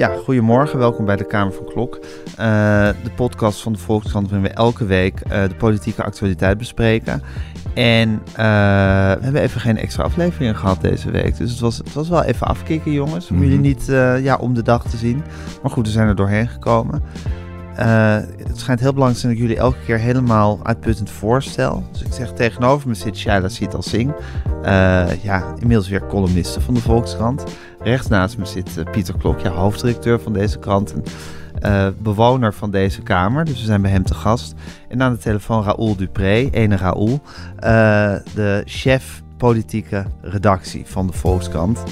Ja, goedemorgen. Welkom bij de Kamer van Klok. Uh, de podcast van de Volkskrant waarin we elke week uh, de politieke actualiteit bespreken. En uh, we hebben even geen extra afleveringen gehad deze week. Dus het was, het was wel even afkicken, jongens. Om mm -hmm. jullie niet ja, om de dag te zien. Maar goed, we zijn er doorheen gekomen. het schijnt heel belangrijk te zijn dat ik jullie elke keer helemaal uitputtend voorstel. Dus ik zeg tegenover me zit Shaila Sital Singh. ja, inmiddels weer columniste van de Volkskrant. Rechts naast me zit uh, Pieter Klok, hoofddirecteur van deze krant en uh, bewoner van deze kamer. Dus we zijn bij hem te gast. En aan de telefoon Raoul Dupré, ene Raoul, uh, de chef politieke redactie van de Volkskrant.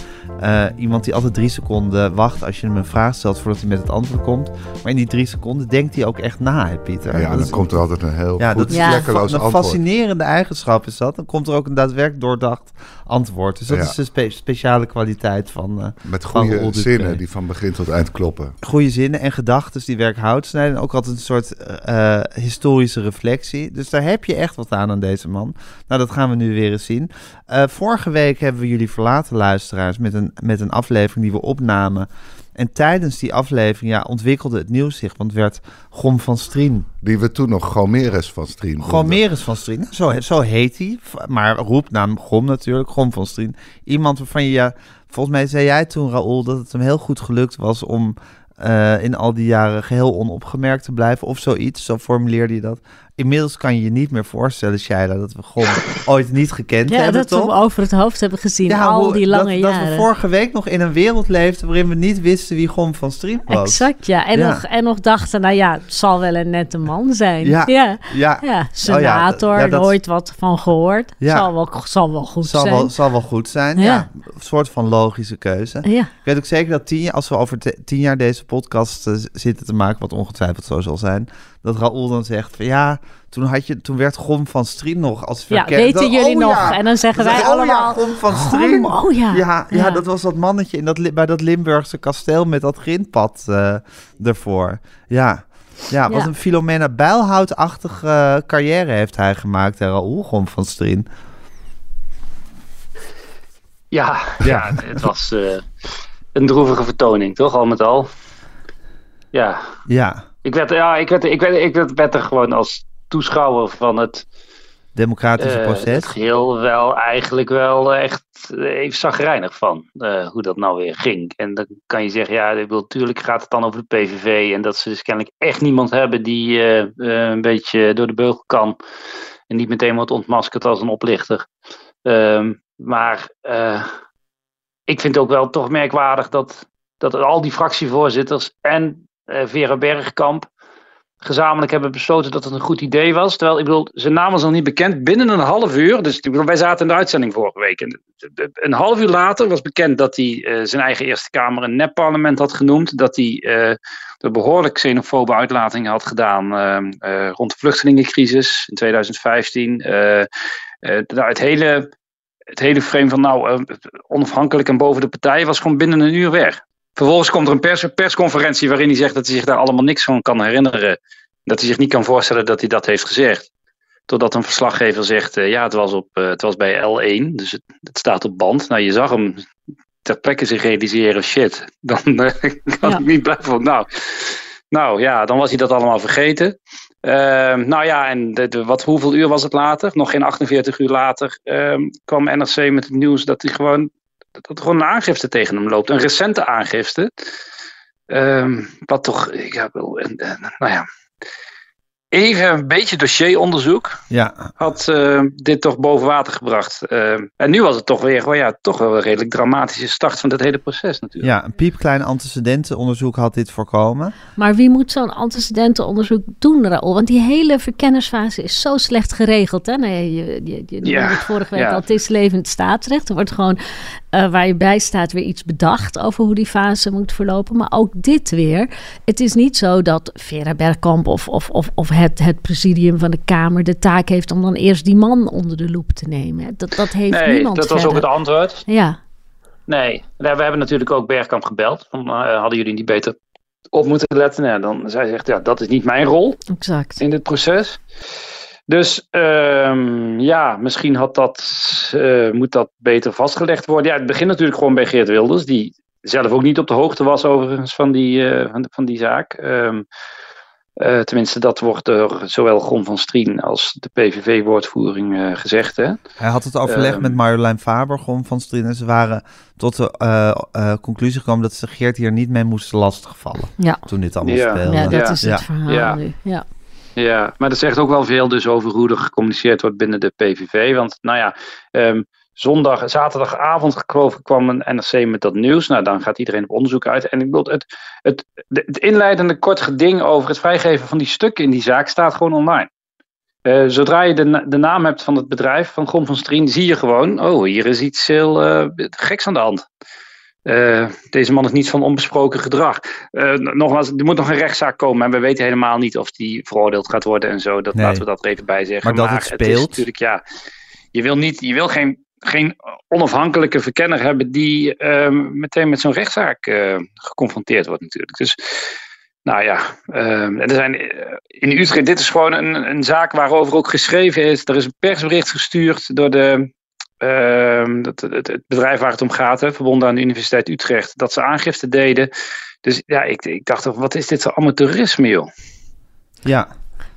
Uh, iemand die altijd drie seconden wacht als je hem een vraag stelt voordat hij met het antwoord komt. Maar in die drie seconden denkt hij ook echt na, hè, Pieter. Ja, dan is, komt er altijd een heel ja, goed, dat is vlekkeloos een antwoord. fascinerende eigenschap is dat. Dan komt er ook een daadwerkelijk doordacht antwoord. Dus dat Ja. is de spe- speciale kwaliteit van. eh, Met goede zinnen die van begin tot eind kloppen. goede zinnen en gedachten die werk hout snijden. En ook altijd een soort eh, eh, historische reflectie. Dus daar heb je echt wat aan aan deze man. Nou, dat gaan we nu weer eens zien. Eh, vorige week hebben we jullie verlaten, luisteraars, met een, met een aflevering die we opnamen. En tijdens die aflevering ja, ontwikkelde het nieuws zich, want werd Gom van Strien. Die we toen nog Gomeres van Strien. Gomeres van Strien, zo, zo heet hij. Maar roepnaam Gom natuurlijk, Gom van Strien. Iemand waarvan je, ja, volgens mij zei jij toen, Raoul, dat het hem heel goed gelukt was om eh, in al die jaren geheel onopgemerkt te blijven of zoiets. Zo formuleerde je dat. Inmiddels kan je je niet meer voorstellen, Shaila, dat we Gom ooit niet gekend Ja, hebben, dat we toch? hem over het hoofd hebben gezien, al hoe- die lange dat, jaren. Dat we vorige week nog in een wereld leefden waarin we niet wisten wie Gom van Strien was. Exact, ja. En, Ja. Nog, en nog dachten, nou ja, het zal wel een nette man zijn. Ja. ja. Ja, senator, Oh ja, dat- nooit wat van gehoord. Ja. Zal, wel, zal wel goed zal zijn. wel, zal wel goed zijn. Ja. Een soort van logische keuze. Ja, Ik weet ook zeker dat tien, als we over tien jaar deze podcast eh, zitten te maken, wat ongetwijfeld zo zal zijn, dat Raoul dan zegt van ja, toen, had je, toen werd Gom van Strien nog als ja verkend. weten Dan- jullie oh nog? ja. En dan zeggen Dan wij oh ja, allemaal... Gom van Gom, Strien. oh ja. Ja, ja, Ja. dat was dat mannetje in dat, bij dat Limburgse kasteel met dat grindpad eh, ervoor. Ja. Ja, wat Ja. een Filomena Bijlhout-achtige carrière heeft hij gemaakt, hè, Raoul Gom van Strien. Ja, ja. het was eh, een droevige vertoning, toch? Al met al. Ja, Ja, ik werd, ja, ik werd, ik werd, ik werd, werd er gewoon als toeschouwer van het, democratische eh, proces. het geheel wel eigenlijk wel echt eh, even zagrijnig van. eh, hoe dat nou weer ging. En dan kan je zeggen, ja, natuurlijk gaat het dan over de PVV. En dat ze dus kennelijk echt niemand hebben die eh, eh, een beetje door de beugel kan. En niet meteen wordt ontmaskerd als een oplichter. Ehm, maar eh, ik vind het ook wel toch merkwaardig dat, dat al die fractievoorzitters en eh, Vera Bergkamp gezamenlijk hebben besloten dat het een goed idee was. Terwijl, ik bedoel, zijn naam was nog niet bekend. Binnen een half uur, dus ik bedoel, wij zaten in de uitzending vorige week. En een half uur later was bekend dat hij eh, zijn eigen Eerste Kamer een nepparlement had genoemd. Dat hij eh, de behoorlijk xenofobe uitlatingen had gedaan eh, eh, rond de vluchtelingencrisis in 2015. Eh, eh, nou, het hele het hele frame van nou, eh, onafhankelijk en boven de partij was gewoon binnen een uur weg. Vervolgens komt er een pers persconferentie waarin hij zegt dat hij zich daar allemaal niks van kan herinneren. Dat hij zich niet kan voorstellen dat hij dat heeft gezegd. Totdat een verslaggever zegt, eh, ja, het was, op, eh, het was bij L1, dus het, het staat op band. Nou, je zag hem ter plekke zich realiseren, shit, dan eh, kan Ja. ik niet blijven. van, Nou, nou ja, dan was hij dat allemaal vergeten. Ehm, nou ja, en de, de- wat, hoeveel uur was het later? Nog geen 48 uur later ehm, kwam NRC met het nieuws dat hij gewoon, dat er gewoon een aangifte tegen hem loopt. Een recente aangifte. Ehm, wat toch, en, nou ja, even een beetje dossieronderzoek Ja, had eh, dit toch boven water gebracht. Ehm, en nu was het toch weer, wel ja, toch wel een redelijk dramatische start van dit hele proces natuurlijk. ja, een piepklein antecedentenonderzoek had dit voorkomen. Maar wie moet zo'n antecedentenonderzoek doen, Raoul? Want die hele verkennersfase is zo slecht geregeld. Hè? Nee, je, je, je noemde Ja, het vorige week ja. al, het is levend staatsrecht. Er wordt gewoon, eh, waar je bij staat, weer iets bedacht over hoe die fase moet verlopen. Maar ook dit weer. Het is niet zo dat Vera Bergkamp of, of, of, of het, het presidium van de Kamer de taak heeft om dan eerst die man onder de loep te nemen. Dat, dat heeft nee, niemand dat was ook het antwoord. Ja, Nee, we hebben natuurlijk ook Bergkamp gebeld. Van, eh, hadden jullie niet beter op moeten letten? Nou, dan zij zegt, ja, dat is niet mijn rol exact. in dit proces. Dus ehm, ja, misschien had dat, eh, moet dat beter vastgelegd worden. Ja, het begint natuurlijk gewoon bij Geert Wilders, die zelf ook niet op de hoogte was overigens van die, eh, van, van die zaak. Ehm, eh, tenminste, dat wordt door zowel Gon van Strien als de PVV-woordvoering eh, gezegd. Hè? Hij had het overleg Ehm. met Marjolein Faber, gewoon van Strien. En ze waren tot de eh, eh, conclusie gekomen dat ze Geert hier niet mee moesten lastigvallen. Ja. Toen dit allemaal Ja. speelde. Ja, dat Ja. is het Ja. verhaal Ja. nu. Ja. Ja, maar dat zegt ook wel veel dus over hoe er gecommuniceerd wordt binnen de PVV. Want nou ja, ehm, zondag, zaterdagavond geloof ik kwam een NRC met dat nieuws. Nou, dan gaat iedereen op onderzoek uit. En ik bedoel, het, het, het inleidende kort geding over het vrijgeven van die stukken in die zaak staat gewoon online. Eh, zodra je de, de naam hebt van het bedrijf, van Grom van Strien, zie je gewoon, oh, hier is iets heel eh, geks aan de hand. Eh, deze man is niet van onbesproken gedrag. Nogmaals, er moet nog een rechtszaak komen en we weten helemaal niet of die veroordeeld gaat worden en zo. Dat Nee. laten we dat er even bij zeggen. Maar dat het is speelt. natuurlijk, ja, je wil, niet, je wil geen, geen onafhankelijke verkenner hebben die ehm, meteen met zo'n rechtszaak eh, geconfronteerd wordt natuurlijk. Dus nou ja, ehm, er zijn, eh, in Utrecht, dit is gewoon een, een zaak waarover ook geschreven is. Er is een persbericht gestuurd door de, ehm, het, het bedrijf waar het om gaat, hè, verbonden aan de Universiteit Utrecht, dat ze aangifte deden. Dus ja, ik, ik dacht wat is dit voor amateurisme, joh? Ja,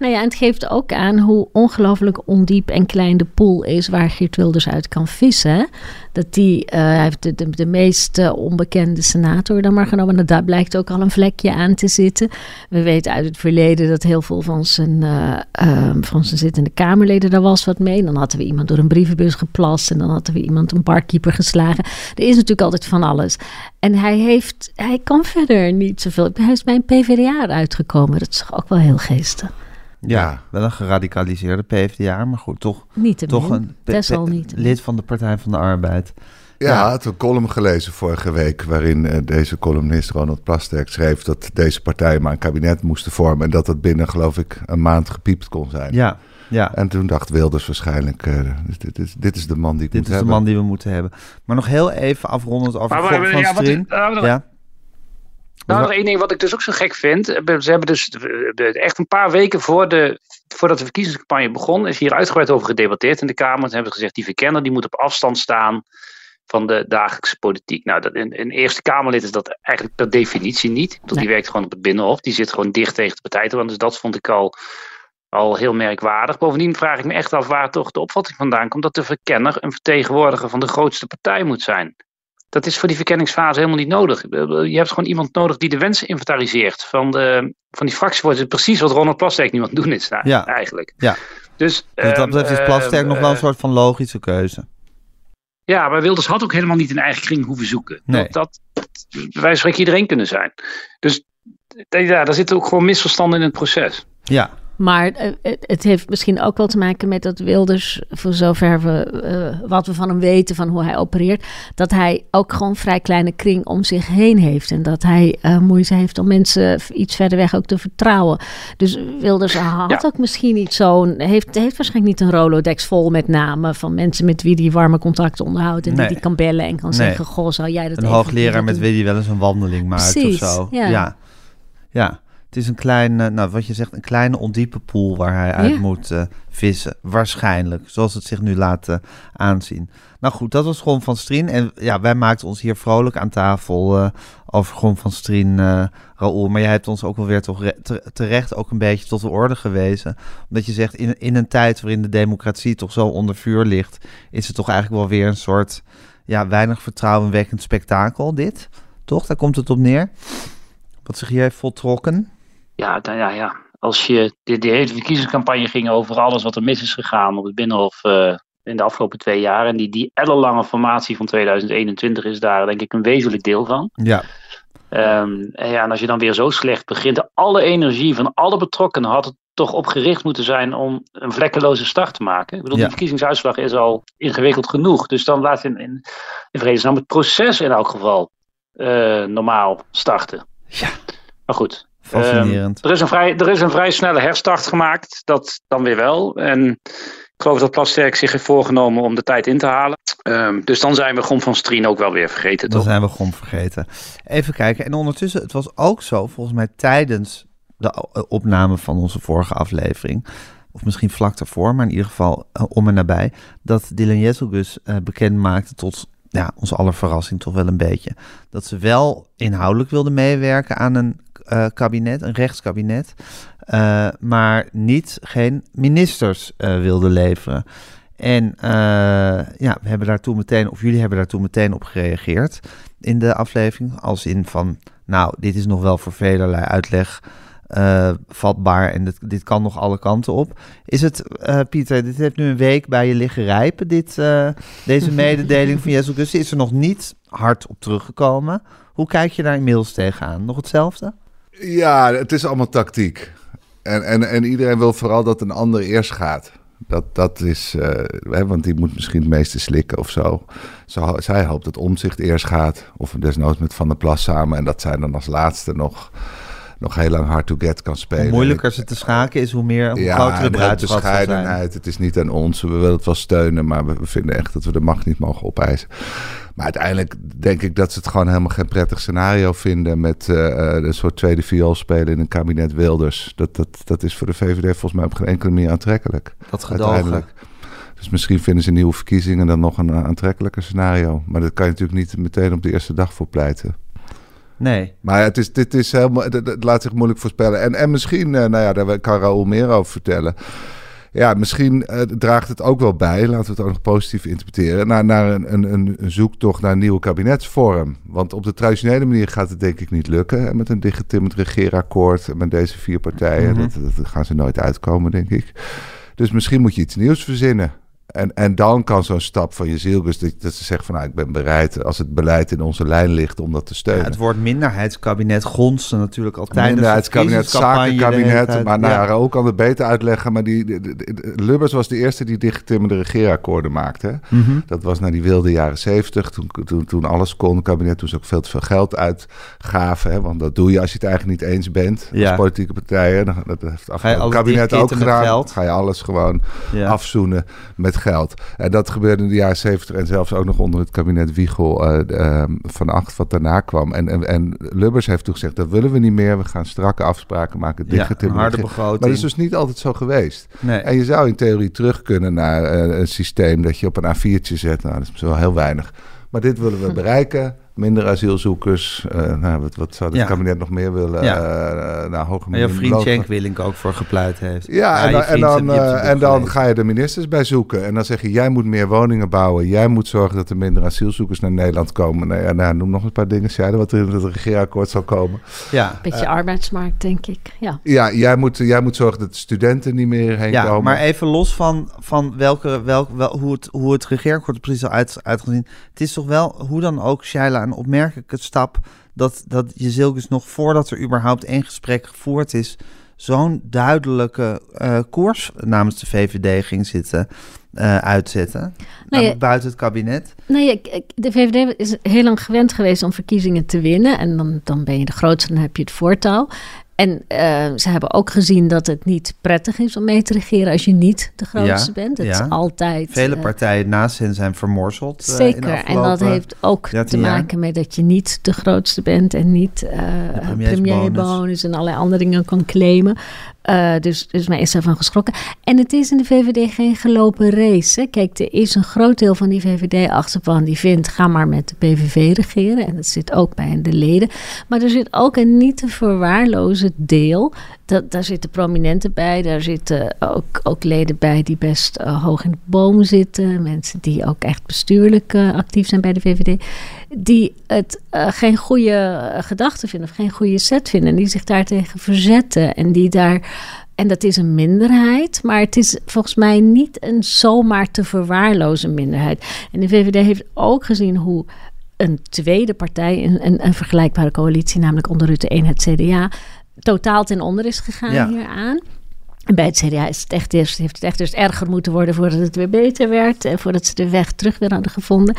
Nou ja, en het geeft ook aan hoe ongelooflijk ondiep en klein de pool is waar Geert Wilders uit kan vissen. Dat die, eh, hij heeft de, de, meest eh, onbekende senator dan maar genomen. En daar blijkt ook al een vlekje aan te zitten. We weten uit het verleden dat heel veel van zijn, eh, ehm, van zijn zittende Kamerleden daar was wat mee. Dan hadden we iemand door een brievenbus geplast en dan hadden we iemand een barkeeper geslagen. Er is natuurlijk altijd van alles. En hij, heeft, hij kan verder niet zoveel. Hij is bij een PvdA uitgekomen. Dat is toch ook wel heel geestig. Ja, wel een geradicaliseerde PvdA, maar goed, toch, Niet te toch een lid van de Partij van de Arbeid. Ja, Ja. ik had een column gelezen vorige week... waarin eh, deze columnist Ronald Plasterk schreef... dat deze partijen maar een kabinet moesten vormen... en dat dat binnen, geloof ik, een maand gepiept kon zijn. Ja, ja. En toen dacht Wilders waarschijnlijk... eh, dit, is, dit is de man die ik Dit moet is de hebben. man die we moeten hebben. Maar nog heel even afrondend over Maar, maar, van ja, wat, Strien. Ja, Nou, nog één ding wat ik dus ook zo gek vind. Ze hebben dus eh, echt een paar weken voor de, voordat de verkiezingscampagne begon, is hier uitgebreid over gedebatteerd in de Kamer. Ze hebben gezegd, die verkenner die moet op afstand staan van de dagelijkse politiek. Nou, dat, een, een Eerste Kamerlid is dat eigenlijk per definitie niet. Bedoel, Die werkt gewoon op het Binnenhof. Die zit gewoon dicht tegen de partij want Dus dat vond ik al, al heel merkwaardig. Bovendien vraag ik me echt af waar toch de opvatting vandaan komt dat de verkenner een vertegenwoordiger van de grootste partij moet zijn. Dat is voor die verkenningsfase helemaal niet nodig. Je hebt gewoon iemand nodig die de wensen inventariseert van, de, van die fractievoorzitter. Precies wat Ronald Plasterk nu aan het doen is nou, Ja. eigenlijk. Ja. Dus, dus wat dat ehm, betreft is Plasterk eh, nog wel een eh, soort van logische keuze. Ja, maar Wilders had ook helemaal niet een eigen kring hoeven zoeken. Nee. Dat, dat, wij spreken iedereen kunnen zijn. Dus eh, ja, daar zitten ook gewoon misverstanden in het proces. Ja, Maar eh, het, heeft misschien ook wel te maken met dat Wilders, voor zover we eh, wat we van hem weten, van hoe hij opereert, dat hij ook gewoon een vrij kleine kring om zich heen heeft. En dat hij eh, moeite heeft om mensen iets verder weg ook te vertrouwen. Dus Wilders had Ja. ook misschien niet zo'n, heeft, heeft waarschijnlijk niet een Rolodex vol met namen van mensen met wie hij warme contacten onderhoudt en Nee. die die kan bellen en kan Nee. zeggen, goh, zou jij dat een hoogleraar met doen? wie hij wel eens een wandeling maakt Precies, of zo. ja. ja. Ja. Het is een klein, eh, nou wat je zegt, een kleine ondiepe pool waar hij uit Ja. moet eh, vissen. Waarschijnlijk, zoals het zich nu laat eh, aanzien. Nou goed, dat was Grom van Strien. En ja, wij maakten ons hier vrolijk aan tafel over Grom van Strien, Raoul. Maar jij hebt ons ook wel weer toch re- te- terecht ook een beetje tot de orde gewezen. Omdat je zegt, in, in een tijd waarin de democratie toch zo onder vuur ligt... is het toch eigenlijk wel weer een soort ja, weinig vertrouwenwekkend spektakel, dit. Toch? Daar komt het op neer. Wat zich hier heeft voltrokken. Ja, nou ja, ja. Als je, die, die hele verkiezingscampagne ging over alles wat er mis is gegaan op het Binnenhof eh, in de afgelopen twee jaar. En die, die ellenlange formatie van 2021 is daar denk ik een wezenlijk deel van. Ja, Ehm, en, ja, en als je dan weer zo slecht begint, alle energie van alle betrokkenen had het toch op gericht moeten zijn om een vlekkeloze start te maken. Ik bedoel, Ja. die verkiezingsuitslag is al ingewikkeld genoeg. Dus dan laat in, in, in vredesnaam het proces in elk geval eh, normaal starten. Ja. Maar goed, Fascinerend. Ehm, er, is een vrij, er is een vrij snelle herstart gemaakt, dat dan weer wel. En ik geloof dat Plasterk zich heeft voorgenomen om de tijd in te halen. Ehm, dus dan zijn we Gom van Strien ook wel weer vergeten, Dan toch? zijn we Gom vergeten. Even kijken. En ondertussen, het was ook zo, volgens mij tijdens de eh, opname van onze vorige aflevering, of misschien vlak daarvoor, maar in ieder geval eh, om en nabij, dat Dylan Jezelgus eh bekend maakte tot ja, onze aller verrassing toch wel een beetje, dat ze wel inhoudelijk wilde meewerken aan een eh, kabinet, een rechtskabinet, eh, maar niet geen ministers eh, wilde leveren. En ja, we hebben daar toen meteen, of jullie hebben daar toen meteen op gereageerd in de aflevering. Als in van, nou, dit is nog wel voor velerlei uitleg vatbaar en dit, dit kan nog alle kanten op. Is het, Pieter, dit heeft nu een week bij je liggen rijpen, dit, deze mededeling van Jezus Augustus. Is er nog niet hard op teruggekomen. Hoe kijk je daar inmiddels tegenaan? Nog hetzelfde? Ja, het is allemaal tactiek. En, en, en iedereen wil vooral dat een ander eerst gaat. Dat, dat is, eh, hè, want die moet misschien het meeste slikken of zo. Zo- Zij hoopt dat Omzicht eerst gaat. Of desnoods met Van der Plas samen. En dat zij dan als laatste nog, nog heel lang hard to get kan spelen. Hoe moeilijker ze te schaken is, hoe meer, hoe groter de bruidschat bescheidenheid. Het is niet aan ons. We willen het wel steunen, maar we vinden echt dat we de macht niet mogen opeisen. Maar uiteindelijk denk ik dat ze het gewoon helemaal geen prettig scenario vinden met eh, eh, een soort tweede viool spelen in een kabinet Wilders. Dat, dat, dat is voor de VVD volgens mij op geen enkele manier aantrekkelijk. Dat gedogen. Uiteindelijk. Dus misschien vinden ze nieuwe verkiezingen dan nog een eh, aantrekkelijker scenario. Maar dat kan je natuurlijk niet meteen op de eerste dag voor pleiten. Nee. Maar het is, dit is helemaal, het, het laat zich moeilijk voorspellen. En, en misschien, eh, nou ja, daar kan Raoul meer over vertellen. Ja, misschien eh, draagt het ook wel bij, laten we het ook nog positief interpreteren, naar, naar een, een, een, zoektocht naar een nieuwe kabinetsvorm. Want op de traditionele manier gaat het denk ik niet lukken. En met een dichtgetimmerd regeerakkoord en met deze vier partijen, Mhm. dat, dat gaan ze nooit uitkomen, denk ik. Dus misschien moet je iets nieuws verzinnen. En, en dan kan zo'n stap van je zielbus, dat, dat ze zegt van nou, ik ben bereid, als het beleid in onze lijn ligt, om dat te Ja, steunen. het woord minderheidskabinet gonste natuurlijk al tijdens Minderheidskabinet, zakenkabinet. Maar nou, Ja. ja. Raoul kan het beter uitleggen. Maar die, de- de- de- Lubbers was de eerste die dichtgetimmerde regeerakkoorden maakte. hè. Mhm. Dat was na die wilde jaren zeventig. Toen, toen, toen alles kon, het kabinet. Toen ze ook veel te veel geld uitgaven. Hè, want dat doe je als je het eigenlijk niet eens bent. Ja. Als politieke partijen. Dat heeft het kabinet ook gedaan. geld? Ga je alles gewoon Ja. afzoenen met geld. En dat gebeurde in de jaren zeventig. En zelfs ook nog onder het kabinet Wiegel eh, eh, van acht wat daarna kwam. En, en, en Lubbers heeft toen gezegd, dat willen we niet meer. We gaan strakke afspraken maken. Ja, harde rege- begroting. Maar dat is dus niet altijd zo geweest. Nee. En je zou in theorie terug kunnen naar eh, een systeem dat je op een A4'tje zet. Nou, dat is wel heel weinig. Maar dit willen we bereiken. Minder asielzoekers. Eh, nou, wat, wat zou het Ja. kabinet nog meer willen? Ja. Eh, nou, hoger Waar jouw vriend. Cenk Willink ook voor gepleit heeft. Ja, en, je dan, en, dan, je eh, en dan ga je de ministers bij zoeken. En dan zeg je, jij moet meer woningen bouwen. Jij moet zorgen dat er minder asielzoekers naar Nederland komen. Nou ja, nou, noem nog een paar dingen. Zeiden wat er in het regeerakkoord zal komen. Ja, Beetje arbeidsmarkt, denk ik. Ja. Ja, jij moet, jij moet zorgen dat de studenten niet meer heen ja komen. maar even los van, van welke, welk, wel, hoe, het, hoe het regeerakkoord er precies al uit, uitgezien. Het is toch wel, hoe dan ook, Shaila, een opmerkelijke stap... dat, dat je Zilkes nog voordat er überhaupt één gesprek gevoerd is... zo'n duidelijke eh, koers namens de VVD ging zitten eh, uitzetten. Namelijk buiten het kabinet. Nee, ik- ik- de VVD is heel lang gewend geweest om verkiezingen te winnen. En dan, dan ben je de grootste, dan heb je het voortouw. En eh, ze hebben ook gezien dat het niet prettig is om mee te regeren als je niet de grootste Ja, bent. Het ja. is altijd. Vele eh, partijen naast hen zijn vermorzeld. eh, Zeker, en dat heeft ook 13 te maken met dat je niet de grootste bent en niet premierbonus en allerlei andere dingen kan claimen. Eh, dus, dus mij is daarvan geschrokken. En het is in de VVD geen gelopen race. Hè. Kijk, er is een groot deel van die VVD-achterban die vindt... ga maar met de PVV regeren. En dat zit ook bij de leden. Maar er zit ook een niet te verwaarlozen deel. Daar zitten prominenten bij. Daar zitten ook, ook leden bij die best eh, hoog in de boom zitten. Mensen die ook echt bestuurlijk eh, actief zijn bij de VVD. Die het eh, geen goede gedachten vinden of geen goede set vinden. En die zich daartegen verzetten. En die daar... En dat is een minderheid, maar het is volgens mij niet een zomaar te verwaarlozen minderheid. En de VVD heeft ook gezien hoe een tweede partij, een, een, een vergelijkbare coalitie, namelijk onder Rutte 1 het CDA, totaal ten onder is gegaan Ja. hieraan. En bij het CDA is het echt eerst, heeft het echt eerst erger moeten worden voordat het weer beter werd. En voordat ze de weg terug weer hadden gevonden.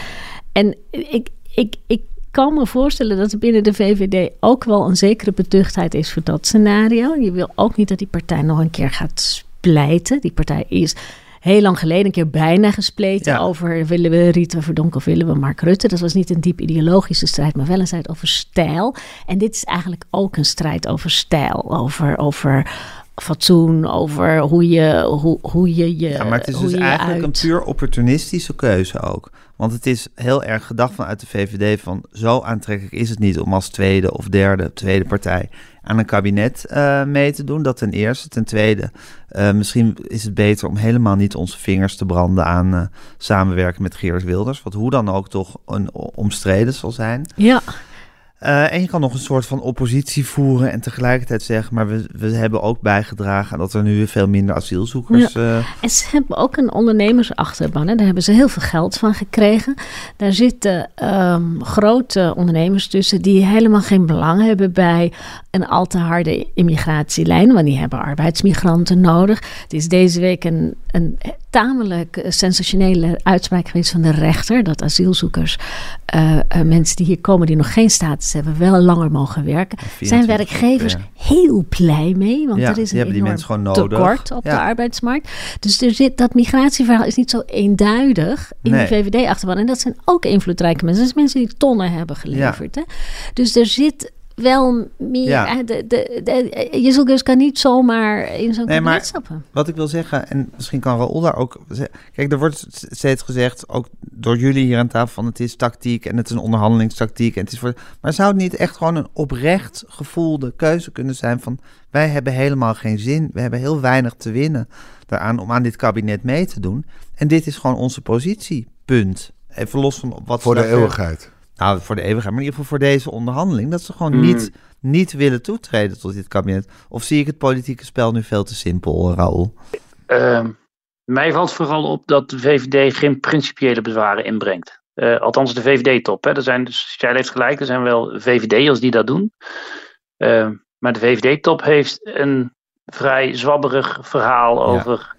En ik, ik, ik kan me voorstellen dat er binnen de VVD ook wel een zekere beduchtheid is voor dat scenario. Je wil ook niet dat die partij nog een keer gaat splijten. Die partij is heel lang geleden een keer bijna gespleten Ja. over willen we Rita Verdonk of willen we Mark Rutte. Dat was niet een diep ideologische strijd, maar wel een strijd over stijl. En dit is eigenlijk ook een strijd over stijl, over, over fatsoen, over hoe je hoe, hoe je, je Ja, maar het is dus eigenlijk een puur opportunistische keuze ook. Want het is heel erg gedacht vanuit de VVD van zo aantrekkelijk is het niet om als tweede of derde, tweede partij aan een kabinet eh, mee te doen. Dat ten eerste. Ten tweede, eh, misschien is het beter om helemaal niet onze vingers te branden aan eh, samenwerken met Geert Wilders. Wat hoe dan ook toch een omstreden zal zijn. Ja, Eh, en je kan nog een soort van oppositie voeren en tegelijkertijd zeggen, maar we, we hebben ook bijgedragen dat er nu veel minder asielzoekers. eh, En ze hebben ook een ondernemersachterban. Hè. Daar hebben ze heel veel geld van gekregen. Daar zitten ehm, grote ondernemers tussen die helemaal geen belang hebben bij een al te harde immigratielijn. Want die hebben arbeidsmigranten nodig. Het is deze week een, een tamelijk eh, sensationele uitspraak geweest van de rechter. Dat asielzoekers, eh, mensen die hier komen die nog geen status hebben, wel langer mogen werken. Zijn 24 werkgevers heel blij mee. Want Ja, er is een die enorm mensen gewoon nodig. tekort op de arbeidsmarkt. Dus er zit, dat migratieverhaal is niet zo eenduidig in Nee. de VVD-achterban. En dat zijn ook invloedrijke mensen. Dat zijn mensen die tonnen hebben geleverd. Hè? Dus er zit wel meer... Ja. De, de, de, Jezelgus kan niet zomaar in zo'n Nee, maar- stappen. Wat ik wil zeggen, en misschien kan Raoul daar ook... Kijk, er wordt steeds gezegd, ook door jullie hier aan tafel... van het is tactiek en het is een onderhandelingstactiek. En het is voor, maar zou het niet echt gewoon een oprecht gevoelde keuze kunnen zijn van... wij hebben helemaal geen zin, we hebben heel weinig te winnen daaraan... om aan dit kabinet mee te doen. En dit is gewoon onze positie, punt. Even los van wat Voor de eeuwigheid. Nou, voor de eeuwigheid, maar in ieder geval voor deze onderhandeling... dat ze gewoon Mm. niet, niet willen toetreden tot dit kabinet. Of zie ik het politieke spel nu veel te simpel, Raoul? Ehm, mij valt vooral op dat de VVD geen principiële bezwaren inbrengt. Eh, althans, de VVD-top. Er zijn dus, jij heeft gelijk, er zijn wel VVD'ers die dat doen. Ehm, maar de VVD-top heeft een vrij zwabberig verhaal over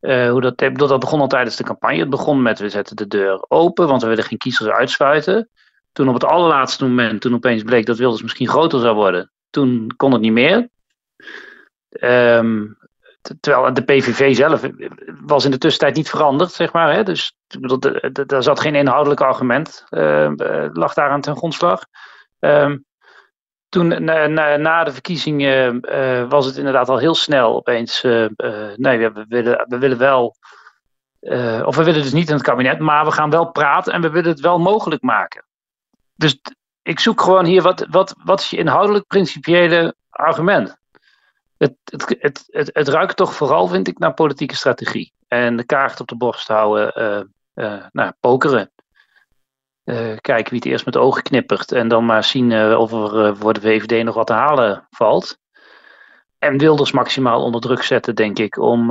eh, hoe dat. Dat begon al tijdens de campagne. Het begon met we zetten de deur open, want we willen geen kiezers uitsluiten. Toen op het allerlaatste moment, toen opeens bleek dat Wilders misschien groter zou worden, toen kon het niet meer. Ehm, terwijl de PVV zelf was in de tussentijd niet veranderd, zeg maar. Hè? Dus daar zat geen inhoudelijk argument, eh, lag daaraan ten grondslag. Ehm, toen, na, na, na de verkiezingen, eh, was het inderdaad al heel snel opeens. eh, eh, nee, we, willen, we willen wel. eh, of we willen dus niet in het kabinet, maar we gaan wel praten en we willen het wel mogelijk maken. Dus ik zoek gewoon hier wat, wat, wat is je inhoudelijk principiële argument? Het, het, het, het, ruikt toch vooral, vind ik, naar politieke strategie. En de kaart op de borst houden, eh eh nou, pokeren. Eh, kijken wie het eerst met de ogen knippert. En dan maar zien eh, of er eh, voor de VVD nog wat te halen valt. En Wilders maximaal onder druk zetten, denk ik. Om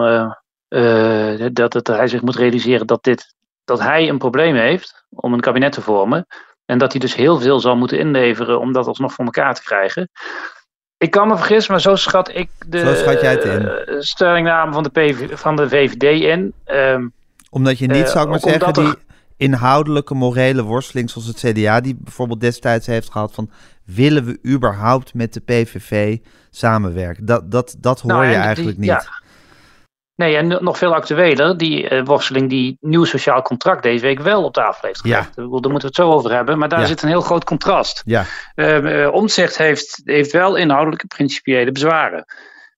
dat het, hij zich moet realiseren dat, dit, dat hij een probleem heeft om een kabinet te vormen. En dat hij dus heel veel zal moeten inleveren om dat alsnog voor elkaar te krijgen. Ik kan me vergissen, maar zo schat ik de Zo schat jij het in. stellingname van de, PV, van de VVD in. Ehm, Omdat je niet, zou ik maar zeggen, die inhoudelijke morele worsteling zoals het CDA die bijvoorbeeld destijds heeft gehad van willen we überhaupt met de PVV samenwerken? Dat, dat, dat hoor Nou, je die- eigenlijk ja. niet. Nee, en nog veel actueler, die eh, worsteling die nieuw sociaal contract deze week wel op tafel heeft Ja. gelegd. Bedoel, Daar moeten we het zo over hebben, maar daar Ja. zit een heel groot contrast. Ja, Uh, Omtzigt heeft, heeft wel inhoudelijke principiële bezwaren.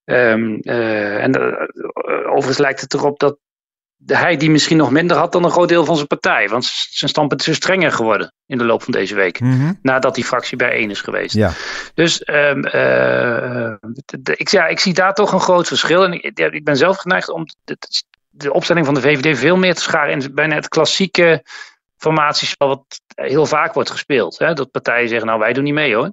Ehm, eh, en overigens lijkt het erop dat hij die misschien nog minder had dan een groot deel van zijn partij. Want zijn standpunt is weer strenger geworden in de loop van deze week. Mhm. Nadat die fractie bijeen is geweest. ja. Dus ehm, eh, ik, ja, ik zie daar toch een groot verschil. En ik, ja, ik ben zelf geneigd om de, de opstelling van de VVD veel meer te scharen in bijna het klassieke formatiespel wat heel vaak wordt gespeeld. Hè? Dat partijen zeggen, nou wij doen niet mee hoor.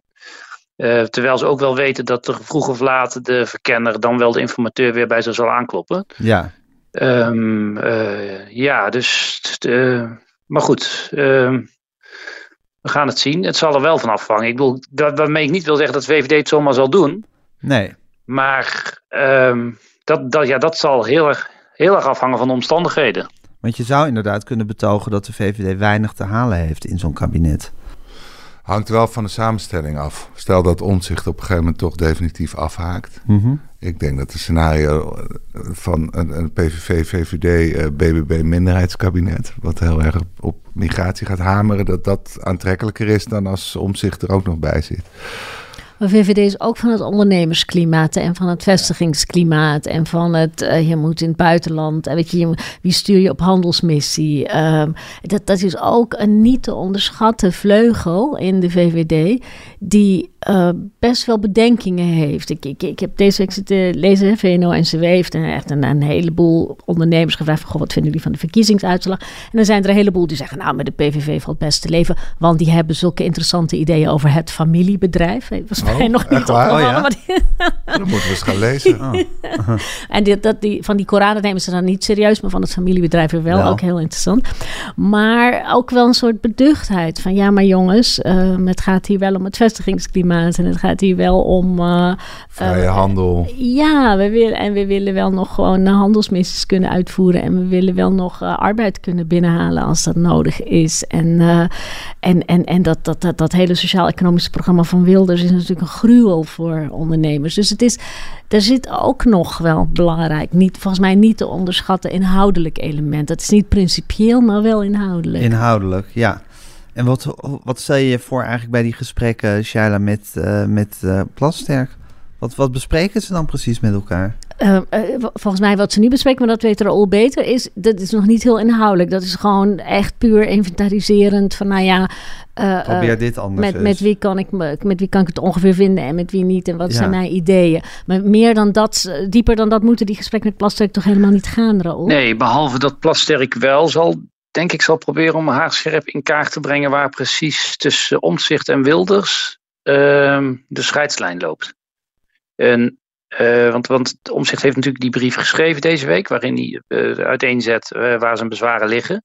Eh, terwijl ze ook wel weten dat er vroeg of laat de verkenner dan wel de informateur weer bij ze zal aankloppen. ja. Ehm, eh, ja, dus. eh, maar goed. ehm, we gaan het zien. Het zal er wel van afhangen. Ik bedoel, dat, waarmee ik niet wil zeggen dat VVD het zomaar zal doen. Nee. Maar ehm, dat, dat, ja, dat zal heel erg, heel erg afhangen van de omstandigheden. Want je zou inderdaad kunnen betogen dat de VVD weinig te halen heeft in zo'n kabinet. Hangt wel van de samenstelling af. Stel dat Omtzigt op een gegeven moment toch definitief afhaakt. Mhm. Ik denk dat het scenario eh, van een, een PVV, VVD, eh, BBB minderheidskabinet, wat heel erg op migratie gaat hameren, dat dat aantrekkelijker is dan als Omtzigt er ook nog bij zit. Maar VVD is ook van het ondernemersklimaat en van het vestigingsklimaat en van het uh, je moet in het buitenland en weet je, je wie stuur je op handelsmissie. Um, dat, dat is ook een niet te onderschatten vleugel in de VVD die uh, best wel bedenkingen heeft. Ik, ik, ik heb deze week zitten lezen, VNO-NCW heeft echt een, een, heleboel ondernemers gevraagd van, goh, wat vinden jullie van de verkiezingsuitslag? En dan zijn er een heleboel die zeggen, nou, met de PVV valt best te leven, want die hebben zulke interessante ideeën over het familiebedrijf. Dat was Oh, mij nog niet opgevallen. Oh, ja? maar die- Dan moeten we eens gaan lezen. Oh. en dit, dat die, van die Koranen nemen ze dan niet serieus, maar van het familiebedrijf weer wel. Wel. Ook heel interessant. Maar ook wel een soort beduchtheid van ja, maar jongens, eh, het gaat hier wel om het vestigingsklimaat en het gaat hier wel om. eh, Vrije eh, handel. Ja, we willen, en we willen wel nog gewoon handelsmissies kunnen uitvoeren. En we willen wel nog eh, arbeid kunnen binnenhalen als dat nodig is. En, eh, en, en, en dat, dat, dat, dat hele sociaal-economische programma van Wilders is natuurlijk een gruwel voor ondernemers. Dus het is, er zit ook nog wel belangrijk, niet, volgens mij niet te onderschatten, inhoudelijk element. Dat is niet principieel, maar wel inhoudelijk. Inhoudelijk, ja. En wat, wat stel je je voor eigenlijk bij die gesprekken, Shaila, met, eh met eh, Plasterk? Wat, wat bespreken ze dan precies met elkaar? Eh, eh, volgens mij wat ze nu bespreken, maar dat weet er al beter, is dat is nog niet heel inhoudelijk. Dat is gewoon echt puur inventariserend van, nou ja, Probeer dit anders met, met, wie kan ik, me- met wie kan ik het ongeveer vinden en met wie niet en wat Ja. zijn mijn ideeën. Maar meer dan dat, dieper dan dat moeten die gesprekken met Plasterk toch helemaal niet gaan, Raoul? Nee, behalve dat Plasterk wel zal, denk ik, zal proberen om haar scherp in kaart te brengen waar precies tussen Omtzigt en Wilders ehm, de scheidslijn loopt. En, eh, want, want Omtzigt heeft natuurlijk die brief geschreven deze week, waarin hij eh, uiteenzet eh, waar zijn bezwaren liggen.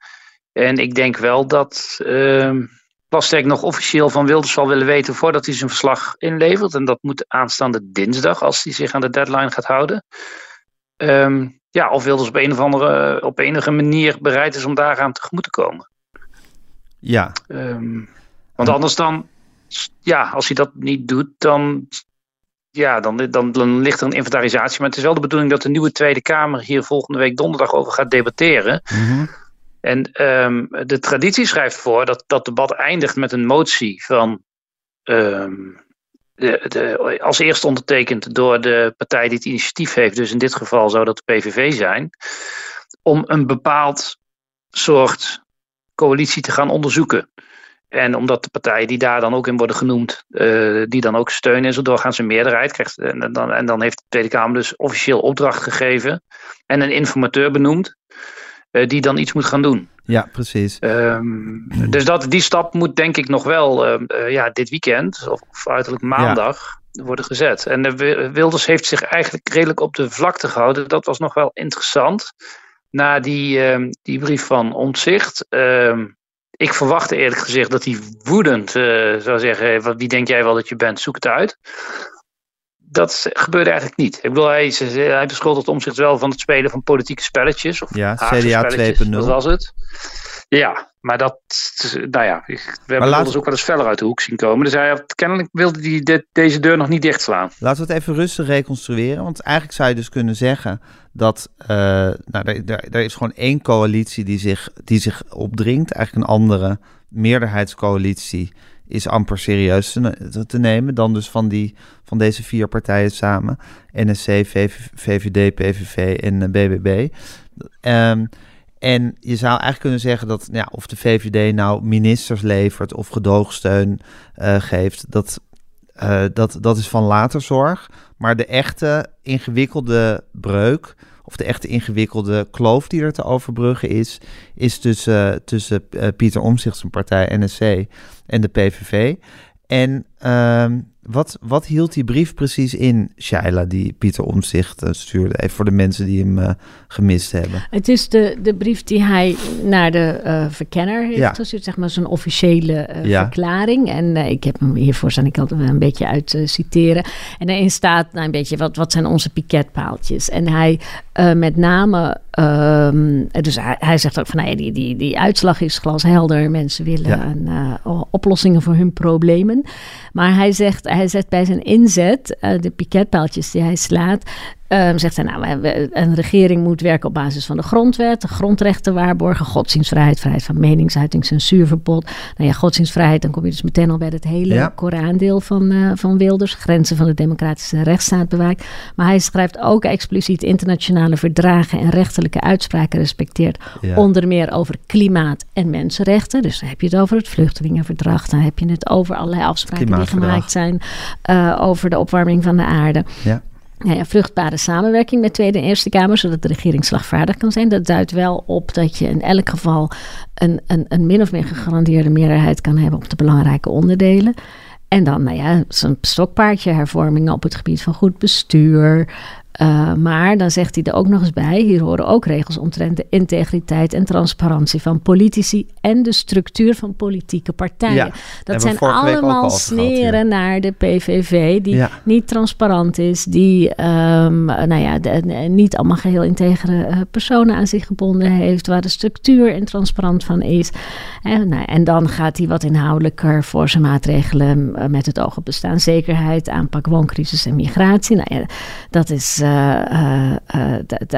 En ik denk wel dat ehm Plasterk nog officieel van Wilders zal willen weten voordat hij zijn verslag inlevert. En dat moet aanstaande dinsdag, als hij zich aan de deadline gaat houden. Ehm, ja, of Wilders op een of andere op enige manier bereid is om daaraan tegemoet te komen. Ja, Ehm, want anders dan, ja, als hij dat niet doet, dan, ja, dan, dan, dan ligt er een inventarisatie. Maar het is wel de bedoeling dat de nieuwe Tweede Kamer hier volgende week donderdag over gaat debatteren. mhm. En ehm, de traditie schrijft voor dat dat debat eindigt met een motie van. ehm, als eerste ondertekend door de partij die het initiatief heeft, dus in dit geval zou dat de PVV zijn, om een bepaald soort coalitie te gaan onderzoeken. En omdat de partijen die daar dan ook in worden genoemd, eh, die dan ook steunen en zo doorgaans een meerderheid krijgt. En dan, en dan heeft de Tweede Kamer dus officieel opdracht gegeven en een informateur benoemd, die dan iets moet gaan doen. ja, precies. Ehm, dus dat, die stap moet denk ik nog wel ehm, eh, ja, dit weekend, of, of uiterlijk maandag, worden gezet. En de Wi- Wilders heeft zich eigenlijk redelijk op de vlakte gehouden. Dat was nog wel interessant. Na die, ehm, die brief van Omtzigt. Ehm, ik verwachtte eerlijk gezegd dat hij woedend eh, zou zeggen: "Wat- Wie denk jij wel dat je bent? Zoek het uit. Dat gebeurde eigenlijk niet. Ik bedoel, hij, hij beschuldigt Omtzigt wel van het spelen van politieke spelletjes. Of Ja, CDA spelletjes, 2.0. Dat was het. Ja, maar dat, nou ja, we hebben Wilders ook wel eens feller uit de hoek zien komen. Dus hij had, kennelijk wilde hij dit- deze deur nog niet dichtslaan. Laten we het even rustig reconstrueren. Want eigenlijk zou je dus kunnen zeggen dat eh, nou, er is gewoon één coalitie die zich, die zich opdringt. Eigenlijk een andere meerderheidscoalitie is amper serieus te, ne- te nemen dan dus van, die, van deze vier partijen samen. NSC, VV, VVD, PVV en eh, BBB. Ehm, en je zou eigenlijk kunnen zeggen dat ja, of de VVD nou ministers levert of gedoogsteun eh, geeft, dat, eh, dat, dat is van later zorg. Maar de echte ingewikkelde breuk, of de echte ingewikkelde kloof die er te overbruggen is, is tussen, tussen eh, Pieter zijn partij NSC en de PVV. En ehm, wat, wat hield die brief precies in, Shaila, die Pieter Omtzigt eh, stuurde? Even voor de mensen die hem eh, gemist hebben. Het is de, de brief die hij naar de eh, verkenner heeft Ja. gestuurd, zeg maar zo'n officiële Ja. verklaring. En ik heb hem hiervoor staan ik altijd wel een beetje uit citeren. En daarin staat nou, een beetje wat, wat zijn onze piketpaaltjes. En hij Uh, met name, um, dus hij, hij, zegt ook van nou ja, die, die, die uitslag is glashelder. Mensen willen ja. een, uh, oplossingen voor hun problemen. Maar hij zegt, hij zet bij zijn inzet, uh, de piketpaaltjes die hij slaat, Um, zegt hij, nou, een regering moet werken op basis van de grondwet, de grondrechten waarborgen, godsdienstvrijheid, vrijheid van meningsuiting, censuurverbod. Nou ja, godsdienstvrijheid, dan kom je dus meteen al bij het hele ja. Koraandeel van, uh, van Wilders, grenzen van de democratische rechtsstaat bewaakt. Maar hij schrijft ook expliciet internationale verdragen en rechterlijke uitspraken respecteert, ja. onder meer over klimaat en mensenrechten. Dus dan heb je het over het vluchtelingenverdrag, dan heb je het over allerlei afspraken die gemaakt zijn uh, over de opwarming van de aarde. Ja nou ja, vruchtbare samenwerking met Tweede en Eerste Kamer, zodat de regering slagvaardig kan zijn. Dat duidt wel op dat je in elk geval een, een, een min of meer gegarandeerde meerderheid kan hebben op de belangrijke onderdelen. En dan, nou ja, zo'n stokpaardje hervormingen op het gebied van goed bestuur, uh, maar dan zegt hij er ook nog eens bij: hier horen ook regels omtrent de integriteit en transparantie van politici en de structuur van politieke partijen. Ja, dat zijn allemaal sneren gehad, naar de PVV, die Ja. niet transparant is, die um, nou ja, de, niet allemaal geheel integere uh, personen aan zich gebonden heeft, waar de structuur en transparant van is. En, nou, en dan gaat hij wat inhoudelijker voor zijn maatregelen met het oog op bestaanszekerheid, aanpak wooncrisis en migratie. Nou ja, dat is. Uh,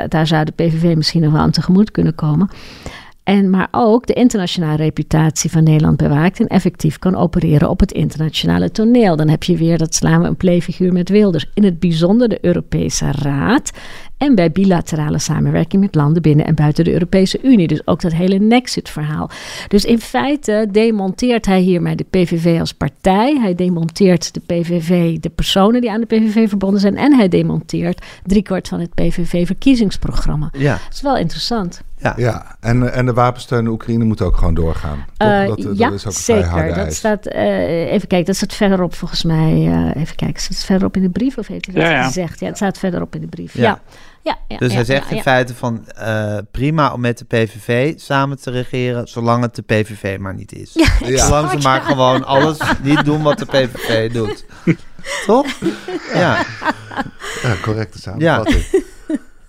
daar zou de PVV misschien nog wel aan tegemoet kunnen komen. En, maar ook de internationale reputatie van Nederland bewaakt en effectief kan opereren op het internationale toneel. Dan heb je weer dat slaan we een playfiguur met Wilders. In het bijzonder de Europese Raad en bij bilaterale samenwerking met landen binnen en buiten de Europese Unie. Dus ook dat hele Nexit-verhaal. Dus in feite demonteert hij hiermee de PVV als partij. Hij demonteert de PVV, de personen die aan de PVV verbonden zijn. En hij demonteert driekwart van het PVV-verkiezingsprogramma. Ja. Dat is wel interessant. Ja, ja. En, en de wapensteun aan Oekraïne moet ook gewoon doorgaan. Uh, dat, dat, ja, is ook zeker. Dat staat, uh, even kijken, dat staat verderop volgens mij. Uh, even kijken, staat het verderop in de brief of heeft hij dat ja, ja. gezegd? Ja, het staat verderop in de brief. Ja. ja. Ja, ja, dus ja, hij zegt ja, in feite van uh, prima om met de PVV samen te regeren, zolang het de PVV maar niet is. Ja, zolang ze maar gewoon alles niet doen wat de PVV doet. Toch? Ja. Ja, correcte samenvatting.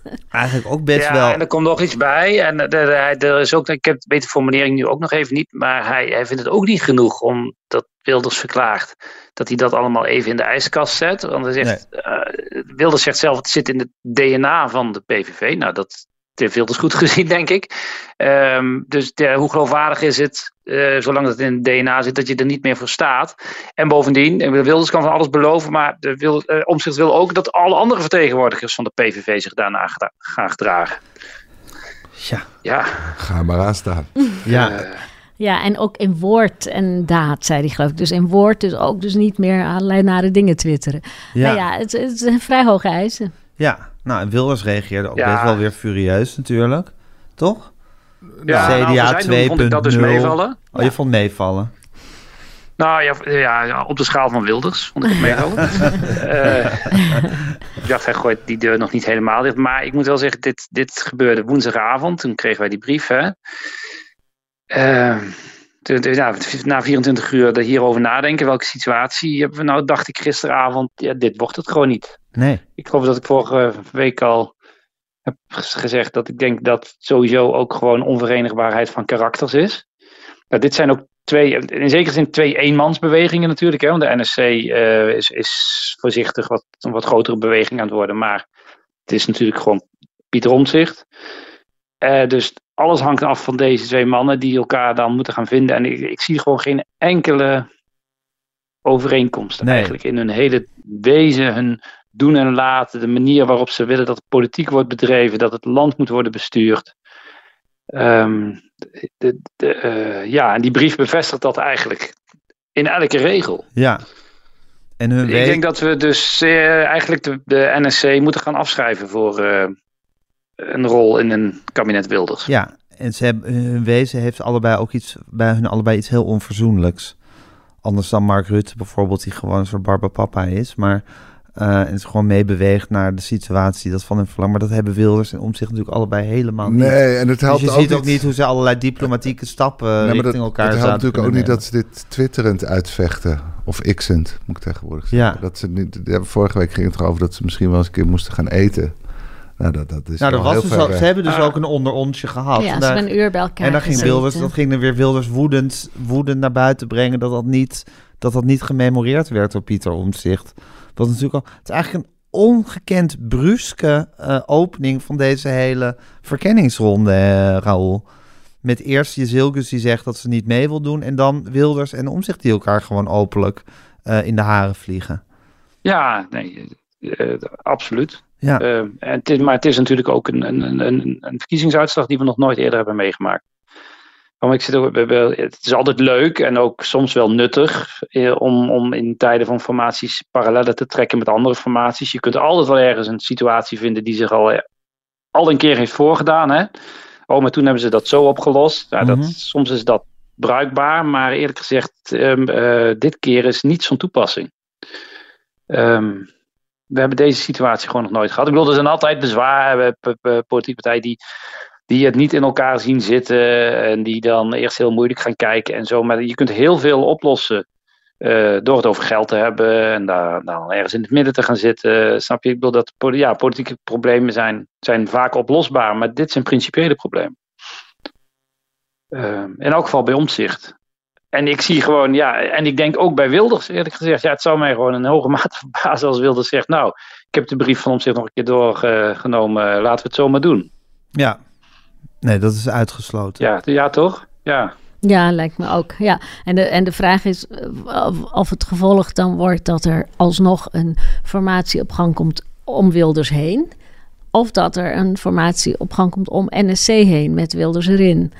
Eigenlijk ook best ja, wel. en er komt nog iets bij. En er, er is ook, ik heb weet de formulering nu ook nog even niet, maar hij, hij vindt het ook niet genoeg om dat Wilders verklaart dat hij dat allemaal even in de ijskast zet. Want hij zegt, nee. uh, Wilders zegt zelf, het zit in het DNA van de PVV. Nou, dat heeft Wilders goed gezien, denk ik. Um, dus de, hoe geloofwaardig is het, uh, zolang het in het DNA zit, dat je er niet meer voor staat. En bovendien, Wilders kan van alles beloven, maar de wil, uh, Omtzigt wil ook dat alle andere vertegenwoordigers van de PVV zich daarna gaan gedragen. Ja. ja. Ga maar aan staan. Ja. Uh, ja, en ook in woord en daad, zei hij geloof ik. Dus in woord dus ook dus niet meer allerlei nare dingen twitteren. Ja, nou ja het, het is vrij hoge eisen. Ja, nou en Wilders reageerde ook ja. best wel weer furieus natuurlijk, toch? Ja, CDA nou, 2.0. vond ik dat dus meevallen. Oh, je vond meevallen? Nou ja, ja, op de schaal van Wilders vond ik het meevallen. uh, ik dacht, hij gooit die deur nog niet helemaal dicht. Maar ik moet wel zeggen, dit, dit gebeurde woensdagavond. Toen kregen wij die brief, hè. Uh, de, ja, na 24 uur er hierover nadenken, welke situatie hebben we nou, dacht ik gisteravond, ja, dit wordt het gewoon niet. Nee. Ik geloof dat ik vorige week al heb gezegd dat ik denk dat sowieso ook gewoon onverenigbaarheid van karakters is. Nou, dit zijn ook twee, in zekere zin twee eenmansbewegingen natuurlijk, hè, want de NSC uh, is, is voorzichtig wat, een wat grotere beweging aan het worden, maar het is natuurlijk gewoon Pieter Omtzigt. Uh, dus alles hangt af van deze twee mannen die elkaar dan moeten gaan vinden. En ik, ik zie gewoon geen enkele overeenkomst nee. eigenlijk in hun hele wezen, hun doen en laten, de manier waarop ze willen dat politiek wordt bedreven, dat het land moet worden bestuurd. Um, de, de, uh, ja, en die brief bevestigt dat eigenlijk in elke regel. Ja. En hun ik denk dat we dus uh, eigenlijk de, de, NSC moeten gaan afschrijven voor uh, een rol in een kabinet Wilders. Ja, en ze hebben, hun wezen heeft allebei ook iets, bij hun allebei iets heel onverzoenlijks. Anders dan Mark Rutte bijvoorbeeld, die gewoon een soort barbapapa is. Maar uh, en ze gewoon meebeweegt naar de situatie dat van hun verlang. Maar dat hebben Wilders en Omtzigt natuurlijk allebei helemaal niet. Nee, en het helpt dus je ook ziet ook niet... niet hoe ze allerlei diplomatieke stappen nee, richting dat, elkaar Het helpt natuurlijk ook nemen. niet dat ze dit twitterend uitvechten. Of xend, moet ik tegenwoordig zeggen. Ja. Dat ze niet, vorige week ging het erover dat ze misschien wel eens een keer moesten gaan eten. Nou, dat, dat is Nou, er was heel dus ver al- weg. ze hebben dus ook een onderonsje gehad. Ja, En ze daar- hebben een uur bij elkaar En dan ging. Wilders, dat ging er weer Wilders woedend, woedend naar buiten brengen dat dat niet, dat dat niet gememoreerd werd door Pieter Omtzigt. Wat natuurlijk al, het is eigenlijk een ongekend bruske eh, opening van deze hele verkenningsronde, eh, Raoul. Met eerst Jezilgus die zegt dat ze niet mee wil doen en dan Wilders en Omtzigt die elkaar gewoon openlijk eh, in de haren vliegen. Ja, nee, eh, absoluut. Ja, Eh, en het is, maar het is natuurlijk ook een, een, een, een verkiezingsuitslag die we nog nooit eerder hebben meegemaakt. Want ik zit ook, het is altijd leuk en ook soms wel nuttig eh, om, om in tijden van formaties parallellen te trekken met andere formaties. Je kunt altijd wel ergens een situatie vinden die zich al, eh, al een keer heeft voorgedaan. Hè? Oh, maar toen hebben ze dat zo opgelost. Ja, dat, Mhm. soms is dat bruikbaar, maar eerlijk gezegd, ehm, eh, dit keer is niets van toepassing. Ehm, we hebben deze situatie gewoon nog nooit gehad. Ik bedoel, er zijn altijd p- politieke partijen die, die het niet in elkaar zien zitten. En die dan eerst heel moeilijk gaan kijken en zo. Maar je kunt heel veel oplossen. eh, door het over geld te hebben en daar dan ergens in het midden te gaan zitten. Snap je? Ik bedoel dat ja, politieke problemen zijn, zijn vaak oplosbaar, maar dit zijn principiële problemen. Ehm, in elk geval bij omzicht. En ik zie gewoon, ja, en ik denk ook bij Wilders, eerlijk gezegd, ja, het zou mij gewoon een hoge mate verbazen als Wilders zegt, nou, ik heb de brief van omzicht nog een keer doorgenomen, laten we het zo maar doen. ja. Nee, dat is uitgesloten. Ja, ja toch? Ja. Ja, lijkt me ook. Ja. En, de, en de vraag is eh, of, of het gevolg dan wordt dat er alsnog een formatie op gang komt om Wilders heen. Of dat er een formatie op gang komt om NSC heen met Wilders erin.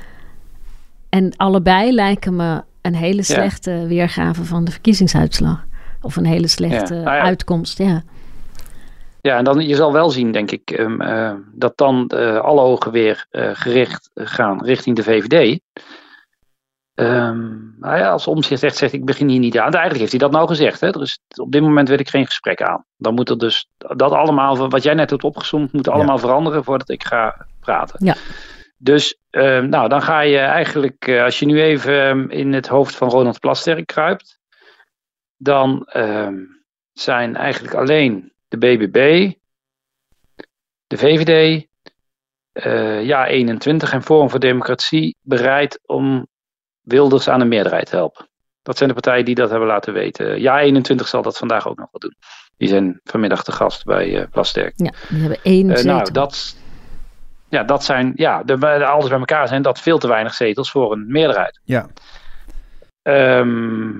En allebei lijken me een hele slechte weergave van de verkiezingsuitslag. Of een hele slechte Ja, nou ja. uitkomst, ja. Ja, en dan, je zal wel zien, denk ik, ehm, eh, dat dan eh, alle ogen weer eh, gericht gaan richting de VVD. Ehm, nou ja, als omzicht echt zegt, ik begin hier niet aan. Eigenlijk heeft hij dat nou gezegd. Hè? Er is, op dit moment wil ik geen gesprek aan. Dan moet er dus dat allemaal, wat jij net hebt opgezomd, moet allemaal veranderen voordat ik ga praten. Ja. Dus ehm, nou, dan ga je eigenlijk, eh, als je nu even ehm, in het hoofd van Ronald Plasterk kruipt, dan ehm, zijn eigenlijk alleen de BBB, de VVD, eh, Ja 21 en Forum voor Democratie bereid om Wilders aan een meerderheid te helpen. Dat zijn de partijen die dat hebben laten weten. Ja 21 zal dat vandaag ook nog wel doen. Die zijn vanmiddag te gast bij eh Plasterk. ja. Die hebben één zetel. nou, dat, ja, dat zijn, ja, de, de- alles bij elkaar zijn dat veel te weinig zetels voor een meerderheid. Ja. Ehm,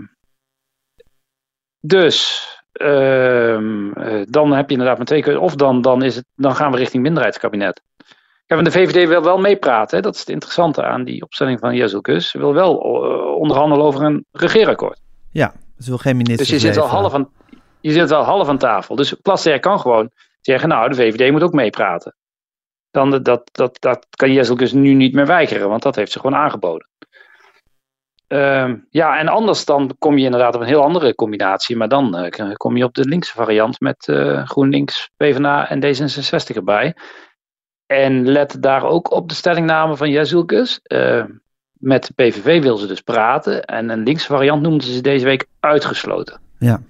dus, ehm, eh, dan heb je inderdaad maar twee keuzes. Of dan, dan, is het, dan gaan we richting minderheidskabinet. Ja, want de VVD wil wel meepraten. Dat is het interessante aan die opstelling van Jezelkus. Ze wil wel eh, onderhandelen over een regeerakkoord. Ja, ze wil geen minister Dus je zit, al half aan, je zit al half aan tafel. Dus Plasterk kan gewoon zeggen, nou, de VVD moet ook meepraten. Dan, dat, dat, dat kan Jezelkus nu niet meer weigeren, want dat heeft ze gewoon aangeboden. Ehm, ja, en anders dan kom je inderdaad op een heel andere combinatie. Maar dan eh, kom je op de linkse variant met eh, GroenLinks, PvdA en D66 erbij. En let daar ook op de stellingname van Jezelkus. Eh, met de PVV wil ze dus praten. En een linkse variant noemden ze deze week uitgesloten. Ja.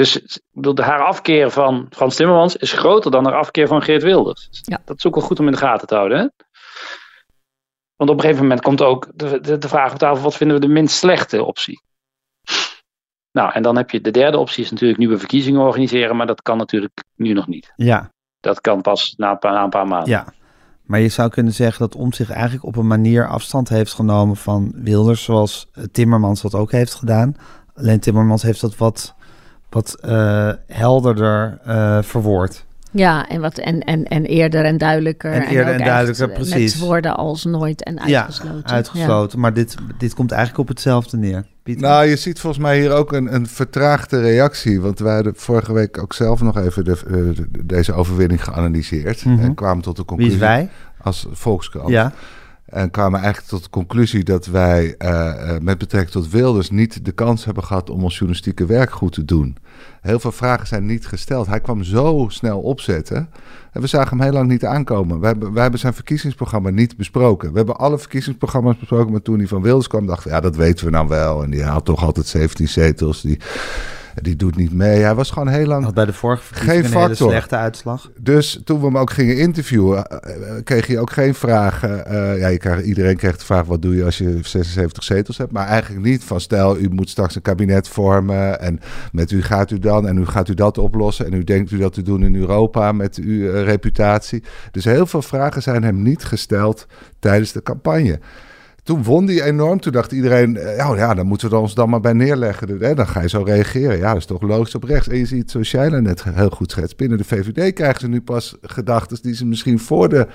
Dus ik bedoel, de- haar afkeer van Frans Timmermans is groter dan haar afkeer van Geert Wilders. Ja. Dat is ook wel goed om in de gaten te houden. Hè? Want op een gegeven moment komt ook de, de, de vraag op tafel: wat vinden we de minst slechte optie? Nou, en dan heb je de derde optie, is natuurlijk nieuwe verkiezingen organiseren, maar dat kan natuurlijk nu nog niet. Ja, Dat kan pas na een paar, na een paar maanden. ja. Maar je zou kunnen zeggen dat Om zich eigenlijk op een manier afstand heeft genomen van Wilders, zoals Timmermans dat ook heeft gedaan. Alleen Timmermans heeft dat wat, wat eh, helderder eh, verwoord. Ja, en, wat, en, en, en eerder en duidelijker. En eerder ook en duidelijker, echt precies. Met woorden als nooit en uitgesloten. Ja, uitgesloten. Maar dit, dit komt eigenlijk op hetzelfde neer. Pieter? Nou, je ziet volgens mij hier ook een, een vertraagde reactie. Want wij hadden vorige week ook zelf nog even de, eh, de- deze overwinning geanalyseerd. Mhm. En kwamen tot de Wie conclusie. is wij? Als Volkskrant. Ja, En kwamen eigenlijk tot de conclusie dat wij eh, eh, met betrekking tot Wilders niet de kans hebben gehad om ons journalistieke werk goed te doen. Heel veel vragen zijn niet gesteld. Hij kwam zo snel opzetten. En we zagen hem heel lang niet aankomen. We hebben, wij hebben zijn verkiezingsprogramma niet besproken. We hebben alle verkiezingsprogramma's besproken. Maar toen hij van Wilders kwam, dachten we, ja, dat weten we nou wel. En die haalt toch altijd 17 zetels. Die, Die doet niet mee. Hij was gewoon heel lang... Had bij de vorige verkiezingen Geen een hele factor. slechte uitslag. Dus toen we hem ook gingen interviewen, eh, eh, kreeg je ook geen vragen. Eh, ja, je krijgt, iedereen krijgt de vraag: wat doe je als je 76 zetels hebt? Maar eigenlijk niet van stel, u moet straks een kabinet vormen. En met u gaat u dan en u gaat u dat oplossen. En u denkt u dat te doen in Europa met uw reputatie. Dus heel veel vragen zijn hem niet gesteld tijdens de campagne. Toen won die enorm. Toen dacht iedereen, oh ja, dan moeten we ons dan maar bij neerleggen. Dan ga je zo reageren. Ja, dat is toch logisch op rechts. En je ziet, zoals jij net heel goed schetst, binnen de VVD krijgen ze nu pas gedachten die ze misschien voor de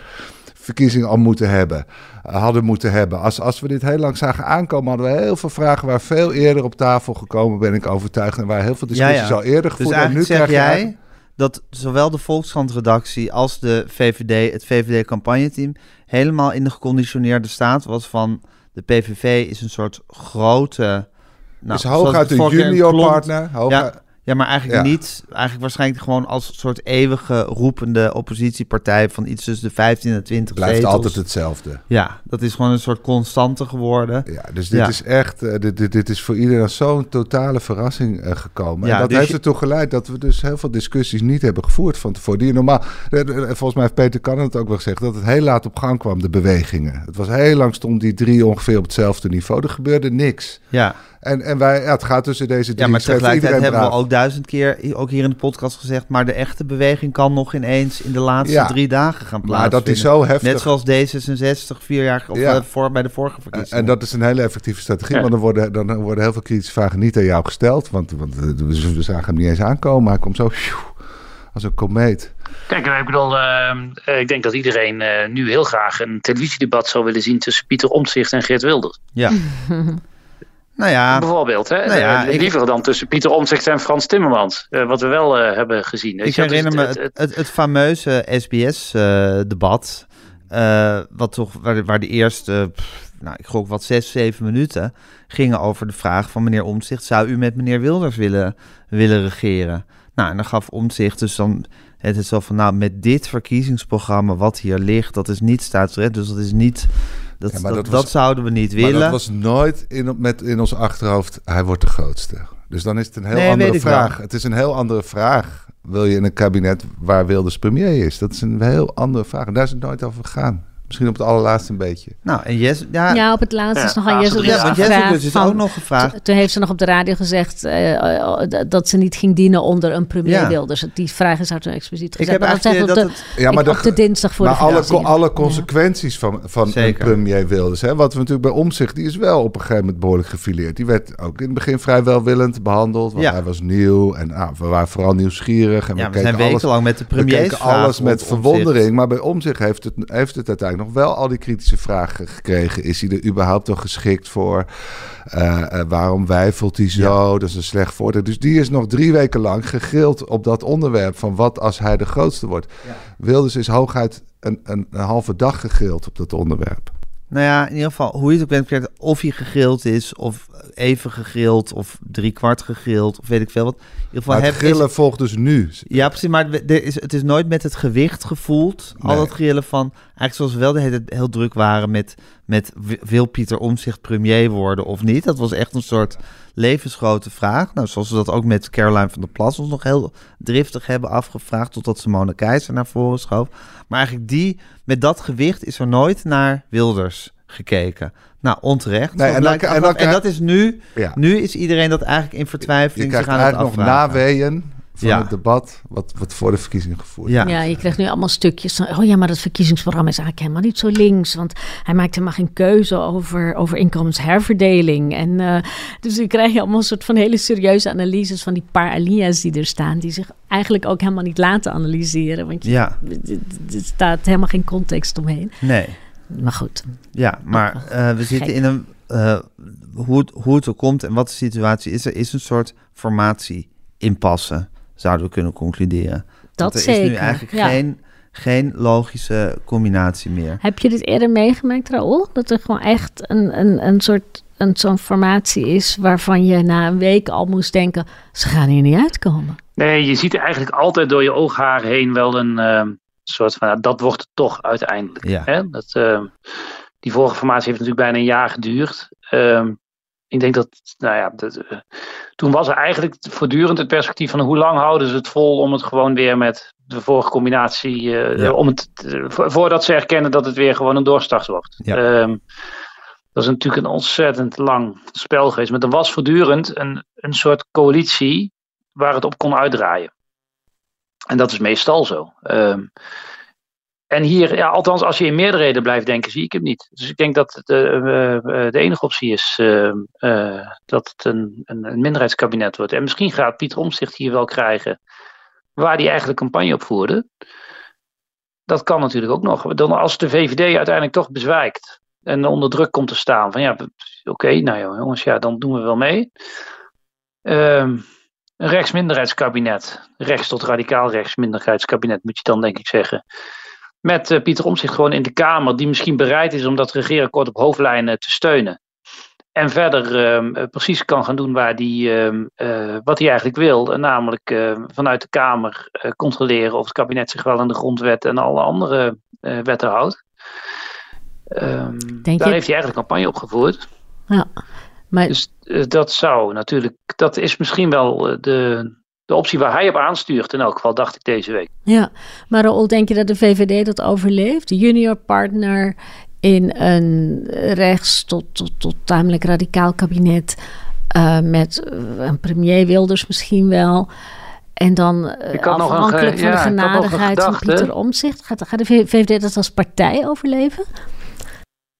verkiezingen al moeten hebben, eh, hadden moeten hebben. Als, als we dit heel lang zagen aankomen, hadden we heel veel vragen waar veel eerder op tafel gekomen, ben ik overtuigd. En waar heel veel discussies al eerder Dus gevoerd. en nu krijg je jij eigenlijk- dat zowel de Volkskrant-redactie als de VVD, het VVD-campagneteam, helemaal in de geconditioneerde staat was van de PVV is een soort grote... Nou, zoals hooguit een junior klonk. partner. Hooguit, Ja, maar eigenlijk Ja. niet. Eigenlijk waarschijnlijk gewoon als soort eeuwige roepende oppositiepartij van iets tussen de 15 en 20 blijft zetels. altijd hetzelfde. Ja, dat is gewoon een soort constante geworden. Ja, dus dit Ja. is echt, eh, dit, dit, dit is voor iedereen zo'n totale verrassing eh, gekomen. Ja, en dat dus heeft je- ertoe geleid dat we dus heel veel discussies niet hebben gevoerd van tevoren. Die normaal, eh, volgens mij heeft Peter Kan het ook wel gezegd, dat het heel laat op gang kwam, de bewegingen. Het was heel lang stond die drie ongeveer op hetzelfde niveau. Er gebeurde niks. Ja, En, en wij, ja, het gaat tussen deze drie. ja maar tegelijkertijd iedereen hebben we ook duizend keer, ook hier in de podcast gezegd, maar de echte beweging kan nog ineens in de laatste Ja. drie dagen gaan Maar plaatsvinden. dat is zo heftig. Net zoals D66 vier jaar of Ja. eh, voor, bij de vorige En, verkiezingen. en dat is een hele effectieve strategie, Ja. want dan worden, dan worden heel veel kritische vragen niet aan jou gesteld. Want, want eh, we, we zagen hem niet eens aankomen. Hij komt zo pjoe, als een komeet. Kijk, ik bedoel, ehm, eh, ik denk dat iedereen eh, nu heel graag een televisiedebat zou willen zien tussen Pieter Omtzigt en Geert Wilders. Ja. nou ja, Bijvoorbeeld, hè? Nou ja, Eh, ik- liever dan tussen Pieter Omtzigt en Frans Timmermans. eh, wat we wel eh, hebben gezien. Weet Ik je, herinner me het- het, het- het, het fameuze SBS-debat. wat toch, waar, de- waar de eerste, pff, nou, ik gok wat zes, zeven minuten. gingen over de vraag van meneer Omtzigt: zou u met meneer Wilders willen, willen regeren? Nou, en dan gaf Omtzigt dus dan het is zo van: nou, met dit verkiezingsprogramma wat hier ligt, dat is niet staatsrecht. Dus dat is niet. Dat, Ja, maar dat, dat was- dat zouden we niet Maar willen. dat was nooit in, met in ons achterhoofd, hij wordt de grootste. Dus dan is het een heel Nee, andere vraag. Het is een heel andere vraag. Wil je in een kabinet waar Wilders premier is? Dat is een heel andere vraag. En daar is het nooit over gegaan. Misschien op het allerlaatste een beetje. Nou, en Jess, ja, Ja, op het laatste Ja, is nog aan Jesse ja, want dus is ook nog gevraagd. Toen heeft ze nog op de radio gezegd eh, eh, dat ze niet ging dienen onder een premier Ja. Wilders. Die vraag is haar toen expliciet Ik gezegd. heb Maar eigenlijk dat op het. Ja, ik- de, op de dinsdag voor maar de alle, alle consequenties van, van een premier Wilders. Hè? Wat we natuurlijk bij Omzicht, die is wel op een gegeven moment behoorlijk gefileerd. Die werd ook in het begin vrij welwillend behandeld. Want Ja. hij was nieuw en nou, we waren vooral nieuwsgierig. En Ja, we, we zijn keken alles, wekenlang met de we premiers keken alles met verwondering. Maar bij Omzicht heeft het, heeft het uiteindelijk nog wel al die kritische vragen gekregen. Is hij er überhaupt wel geschikt voor? Eh, eh, waarom wijfelt hij zo? Dat is een slecht voordeel. Dus die is nog drie weken lang gegrild op dat onderwerp van wat als hij de grootste wordt. Wilders is hooguit een, een, een halve dag gegrild op dat onderwerp. Nou ja, in ieder geval, hoe je het ook bent bekijkt, of hij gegrild is, of even gegrild, of drie kwart gegrild, of weet ik veel wat. In ieder geval, het is- grillen volgt dus nu. ja, precies, maar er is, het is nooit met het gewicht gevoeld. Al dat grillen van, eigenlijk zoals we wel de hele heel druk waren met, met wil Pieter Omzicht premier worden of niet. Dat was echt een soort levensgrote vraag. Nou, zoals we dat ook met Caroline van der Plas ons nog heel driftig hebben afgevraagd, totdat Simone Keizer naar voren schoof. Maar eigenlijk die, met dat gewicht is er nooit naar Wilders gekeken. Nou, onterecht. Nee, en dan- en dan dat is nu, Ja. nu is iedereen dat eigenlijk in Je vertwijfeling krijgt aan het eigenlijk nog naweeën van Ja. het debat wat, wat voor de verkiezingen gevoerd Ja. Ja, je krijgt nu allemaal stukjes. van, Oh ja, maar dat verkiezingsprogramma is eigenlijk helemaal niet zo links. Want hij maakt helemaal geen keuze over, over inkomensherverdeling. En uh, dus dan krijg je allemaal een soort van hele serieuze analyses van die paar alia's die er staan. Die zich eigenlijk ook helemaal niet laten analyseren. Want je, Ja. er staat helemaal geen context omheen. Nee. Maar goed. Ja, maar uh, we zitten in een. Uh, hoe, het, hoe het er komt en wat de situatie is, er is een soort formatie impasse, zouden we kunnen concluderen. Dat er zeker. is nu eigenlijk ja. geen, geen logische combinatie meer. Heb je dit eerder meegemaakt, Raoul? Dat er gewoon echt een, een, een soort een, zo'n formatie is waarvan je na een week al moest denken, ze gaan hier niet uitkomen. Nee, je ziet eigenlijk altijd door je oogharen heen wel een uh, soort van, nou, dat wordt het toch uiteindelijk. Ja. Hè? Dat, uh, die vorige formatie heeft natuurlijk bijna een jaar geduurd. Uh, ik denk dat, nou ja, dat, uh, toen was er eigenlijk voortdurend het perspectief van hoe lang houden ze het vol om het gewoon weer met de vorige combinatie, uh, ja. om het, voordat ze erkennen dat het weer gewoon een doorstart wordt. Ja. Um, dat is natuurlijk een ontzettend lang spel geweest. Maar er was voortdurend een, een soort coalitie waar het op kon uitdraaien. En dat is meestal zo. Um, en hier, ja, althans, als je in meerderheden blijft denken, zie ik hem niet. Dus ik denk dat de, uh, de enige optie is uh, dat het een, een, een, minderheidskabinet wordt. En misschien gaat Pieter Omtzigt hier wel krijgen waar hij eigenlijk campagne op voerde. Dat kan natuurlijk ook nog. Dan als de VVD uiteindelijk toch bezwijkt en onder druk komt te staan van ja, oké, nou jongens, ja, dan doen we wel mee. Ehm, een rechtsminderheidskabinet, rechts tot radicaal rechtsminderheidskabinet moet je dan denk ik zeggen met uh, Pieter Omtzigt gewoon in de Kamer, die misschien bereid is om dat regeerakkoord op hoofdlijnen te steunen. En verder uh, precies kan gaan doen waar die, uh, wat hij eigenlijk wil. namelijk vanuit de Kamer controleren of het kabinet zich wel aan de grondwet en alle andere wetten houdt. Ehm, daar je... heeft hij eigenlijk campagne op gevoerd. Ja, maar... Dus dat zou natuurlijk, dat is misschien wel de, de optie waar hij op aanstuurt, in elk geval, dacht ik deze week. Ja, maar Raoul, denk je dat de VVD dat overleeft? De junior partner in een rechts tot, tot, tot tamelijk radicaal kabinet. Uh, met een premier Wilders misschien wel. En dan uh, afhankelijk een, van ja, de genadigheid van Pieter Omtzigt. Gaat, gaat de VVD dat als partij overleven?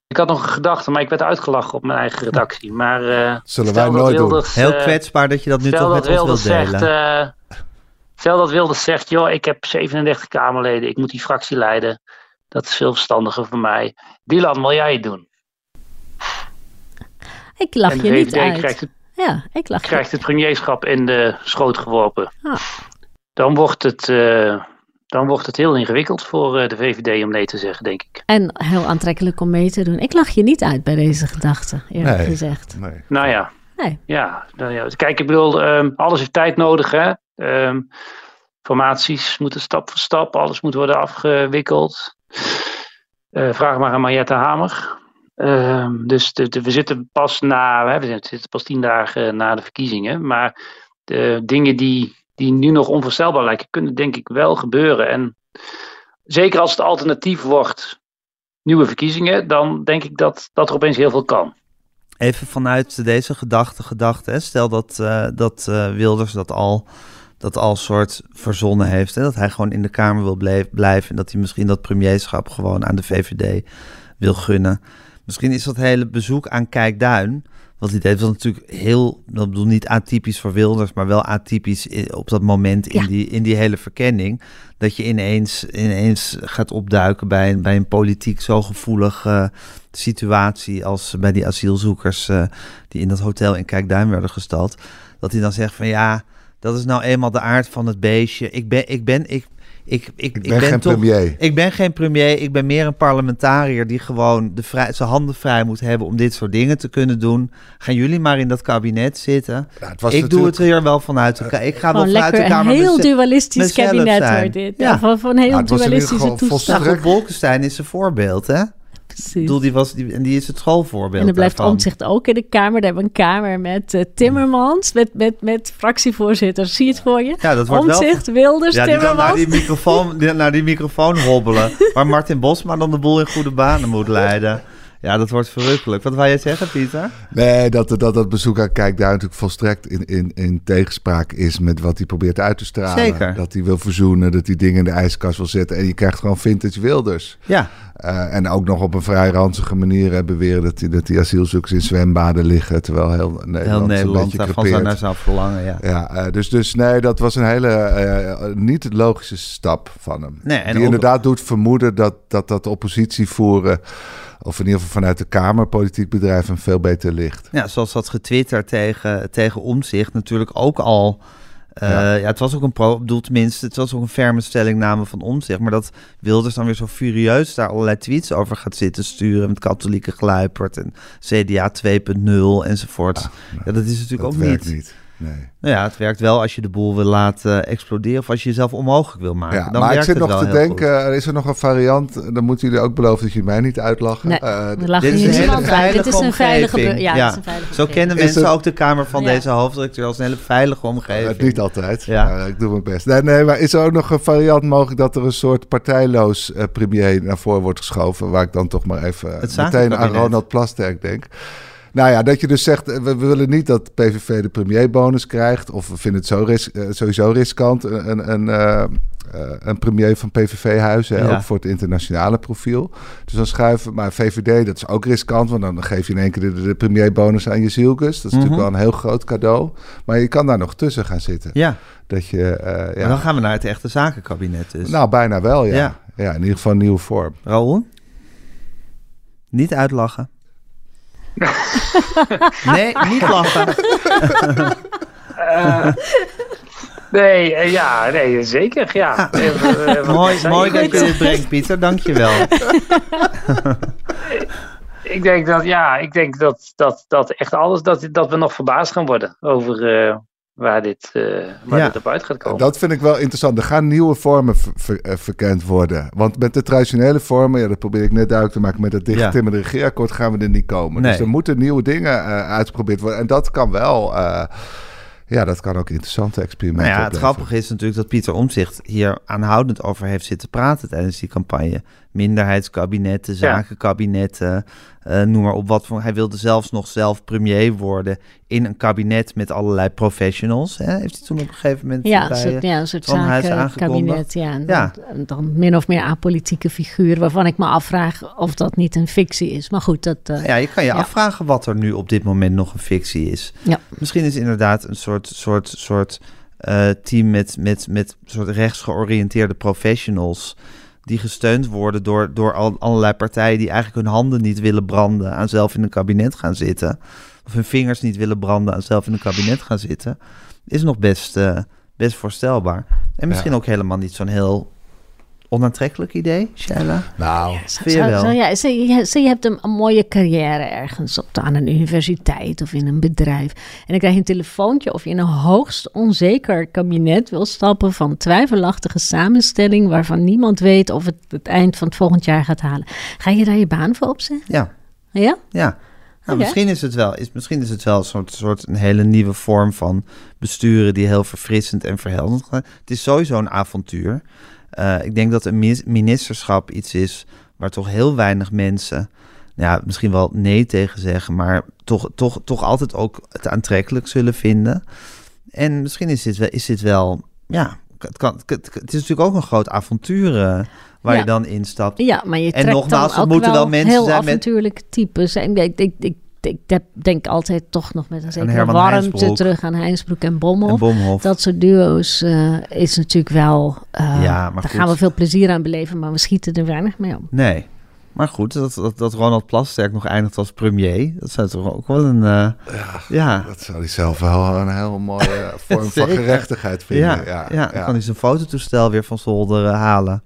Ik had nog een gedachte, maar ik werd uitgelachen op mijn eigen redactie. Maar, uh, Zullen wij nooit Wilders, doen. Heel kwetsbaar dat je dat nu toch met ons wilt delen. Zegt, uh, stel dat Wilders zegt, joh, ik heb 37 Kamerleden, ik moet die fractie leiden. Dat is veel verstandiger voor mij. Dylan, wil jij het doen? Ik lach en je niet uit. Krijgt het, ja, ik lach krijgt het premierschap in de schoot geworpen. Ah. Dan wordt het... Uh, dan wordt het heel ingewikkeld voor uh, de VVD om nee te zeggen, denk ik. En heel aantrekkelijk om mee te doen. Ik lach je niet uit bij deze gedachte, eerlijk nee, gezegd. Nee. Nou ja. Nee. Ja, nou ja. Kijk, ik bedoel, um, alles heeft tijd nodig, hè. Um, formaties moeten stap voor stap, alles moet worden afgewikkeld. Uh, vraag maar aan Mariette Hamer. Um, dus de, de, we zitten pas na, hè, we zitten pas tien dagen na de verkiezingen. Maar de dingen die die nu nog onvoorstelbaar lijken, kunnen denk ik wel gebeuren. En zeker als het alternatief wordt nieuwe verkiezingen, dan denk ik dat, dat er opeens heel veel kan. Even vanuit deze gedachte, gedachte stel dat, uh, dat uh, Wilders dat al, dat al soort verzonnen heeft. Hè? Dat hij gewoon in de Kamer wil blijven en dat hij misschien dat premierschap gewoon aan de VVD wil gunnen. Misschien is dat hele bezoek aan Kijkduin wat hij deed was natuurlijk heel, dat bedoel niet atypisch voor Wilders, maar wel atypisch op dat moment in, Ja. die, in die hele verkenning. Dat je ineens, ineens gaat opduiken bij, een- bij een politiek zo gevoelige situatie als bij die asielzoekers eh, die in dat hotel in Kijkduin werden gestald. Dat hij dan zegt van ja, dat is nou eenmaal de aard van het beestje. Ik ben, ik ben, ik, ik, ik, Ik ben geen toch, premier. ik ben geen premier, ik ben meer een parlementariër die gewoon de vrij, zijn handen vrij moet hebben om dit soort dingen te kunnen doen. Gaan jullie maar in dat kabinet zitten. Ja, het was ik doe het er wel vanuit. de ka- Ik ga wel vanuit de lekker een Kamer heel dualistisch kabinet zijn. wordt dit. Ja. Ja. Van, van heel ieder dualistische toestand. Nou, volstrekt- goed, Bolkestein is een voorbeeld, hè? Ik Precies. bedoel, die was, die, en die is het schoolvoorbeeld En dan blijft. Omtzigt ook in de Kamer. Daar hebben we een Kamer met eh, Timmermans, met, met, met fractievoorzitters. Zie je het voor je? Ja, dat wordt wel... Omtzigt, Wilders, Ja, die dan naar Timmermans. die, microfoon, die, naar die microfoon hobbelen. waar Martin Bosma dan de boel in goede banen moet leiden. Ja, dat wordt verrukkelijk. Wat wou jij zeggen, Pieter? Nee, dat, dat dat bezoek aan Kijkduin natuurlijk volstrekt in, in, in tegenspraak is met wat hij probeert uit te stralen. Zeker. Dat hij wil verzoenen, dat hij dingen in de ijskast wil zetten. En je krijgt gewoon vintage Wilders. Ja, Eh, en ook nog op een vrij ranzige manier beweren dat die, dat die asielzoekers in zwembaden liggen. Terwijl heel Nederland, heel een Nederland beetje crepeert. zou naar zou verlangen, ja. Ja, eh, dus, dus nee, dat was een hele eh, niet logische stap van hem. Nee, en die inderdaad doet vermoeden dat, dat dat oppositie voeren, of in ieder geval vanuit de Kamer, politiek bedrijf, een veel beter ligt. Ja, zoals dat getwitterd tegen, tegen Omzicht natuurlijk ook al. eh, ja. Ja. het was ook een pro, bedoel tenminste, het was ook een ferme stellingname van Omzicht. Maar dat Wilders dan weer zo furieus daar allerlei tweets over gaat zitten sturen. Met katholieke gluipert en CDA 2.0 enzovoort. ja, dat is natuurlijk Dat ook niet. niet. Nee. Nou ja, het werkt wel als je de boel wil laten exploderen of als je jezelf onmogelijk wil maken. Ja, dan maar ik werkt zit het nog wel te heel denken, goed. er is er nog een variant. Dan moeten jullie ook beloven dat jullie mij niet uitlachen. Nee, Eh, we lachen dit is een uit. Dit is veilige een veilige... Ja, Ja. dit is een veilige Zo kennen mensen het- ook de Kamer van Ja. deze hoofddirecteur als een hele veilige omgeving. Eh, niet altijd. Ja. maar ik doe mijn best. Nee, nee, maar is er ook nog een variant mogelijk dat er een soort partijloos eh, premier naar voren wordt geschoven? Waar ik dan toch maar even meteen aan. Ronald Plasterk denk. Nou ja, dat je dus zegt, eh, we, we willen niet dat PVV de premierbonus krijgt. Of we vinden het zo ris- eh, sowieso riskant. Een, een, een, eh, eh, een premier van PVV-huizen, Ja. ook voor het internationale profiel. Dus dan schuiven, maar VVD, dat is ook riskant. Want dan geef je in één keer de, de premierbonus aan je zielkus. Dat is natuurlijk Mhm. wel een heel groot cadeau. Maar je kan daar nog tussen gaan zitten. Ja, Dat je, eh, maar ja. dan gaan we naar het echte zakenkabinet dus. Nou, bijna wel, ja. Ja. ja. in ieder geval een nieuwe vorm. Raoul? Niet uitlachen. nee, niet lachen. Eh, nee, eh, ja, nee, zeker. Ja. Eh, eh, mooi mooi je? dat je dit brengt, Pieter. Dankjewel. Ik denk dat, ja, ik denk dat, dat, dat echt alles, dat, dat we nog verbaasd gaan worden over waar, dit, eh, waar Ja. dit op uit gaat komen. Dat vind ik wel interessant. Er gaan nieuwe vormen ver- ver- eh, verkend worden. Want met de traditionele vormen, ja, dat probeer ik net duidelijk te maken, met het dichtgetimmerde regeerakkoord gaan we er niet komen. Nee. Dus er moeten nieuwe dingen eh, uitgeprobeerd worden. En dat kan wel, eh, ja, dat kan ook interessante experimenten Nou ja, het opleveren. grappige is natuurlijk dat Pieter Omzicht hier aanhoudend over heeft zitten praten tijdens die campagne. Minderheidskabinetten, zakenkabinetten, eh, noem maar op wat voor. Hij wilde zelfs nog zelf premier worden in een kabinet met allerlei professionals. Hè? Heeft hij toen op een gegeven moment Ja, bij, een soort, ja, een soort zakenkabinet. Ja, en Ja. Dan, dan min of meer apolitieke figuur, waarvan ik me afvraag of dat niet een fictie is. Maar goed, dat... eh, Ja, je kan je Ja. afvragen wat er nu op dit moment nog een fictie is. Ja. Misschien is het inderdaad een soort, soort, soort eh, team met, met, met soort rechtsgeoriënteerde professionals. Die gesteund worden door, door al, allerlei partijen die eigenlijk hun handen niet willen branden aan zelf in een kabinet gaan zitten. Of hun vingers niet willen branden aan zelf in een kabinet gaan zitten. Is nog best, eh, best voorstelbaar. En misschien ook helemaal niet zo'n heel onaantrekkelijk idee, Shaila. Nou, Zo- Vind je zo- wel? ja, zo, je, zo, je hebt een, een mooie carrière ergens op, aan een universiteit of in een bedrijf. En dan krijg je een telefoontje of je in een hoogst onzeker kabinet wil stappen van twijfelachtige samenstelling waarvan niemand weet of het het eind van het volgend jaar gaat halen. Ga je daar je baan voor opzeggen? Ja, Ja? Ja, nou, misschien is het wel, is, misschien is het wel een soort, soort een hele nieuwe vorm van besturen die heel verfrissend en verhelderend gaat. Het is sowieso een avontuur. Eh, ik denk dat een ministerschap iets is waar toch heel weinig mensen, ja, misschien wel nee tegen zeggen, maar toch, toch, toch altijd ook het aantrekkelijk zullen vinden. En misschien is dit wel, is dit wel ja, het, kan, het, het is natuurlijk ook een groot avontuur eh, waar Ja. je dan instapt. Ja, maar je En trekt nogmaals, dan ook moeten wel wel mensen heel zijn met- avontuurlijke types. En ik, ik, ik, ik, denk altijd toch nog met een zekere warmte Heinsbroek. terug aan Heinsbroek en Bommel. En Bomhof. Dat soort duo's eh, is natuurlijk wel... eh, Ja, maar daar goed. gaan we veel plezier aan beleven, maar we schieten er weinig mee op. Nee. Maar goed, dat, dat, dat Ronald Plasterk nog eindigt als premier, dat zou toch ook wel een... eh, ja, dat zou hij zelf wel een heel mooie vorm van gerechtigheid vinden. ja, Ja, ja, dan kan hij zijn fototoestel weer van zolder halen.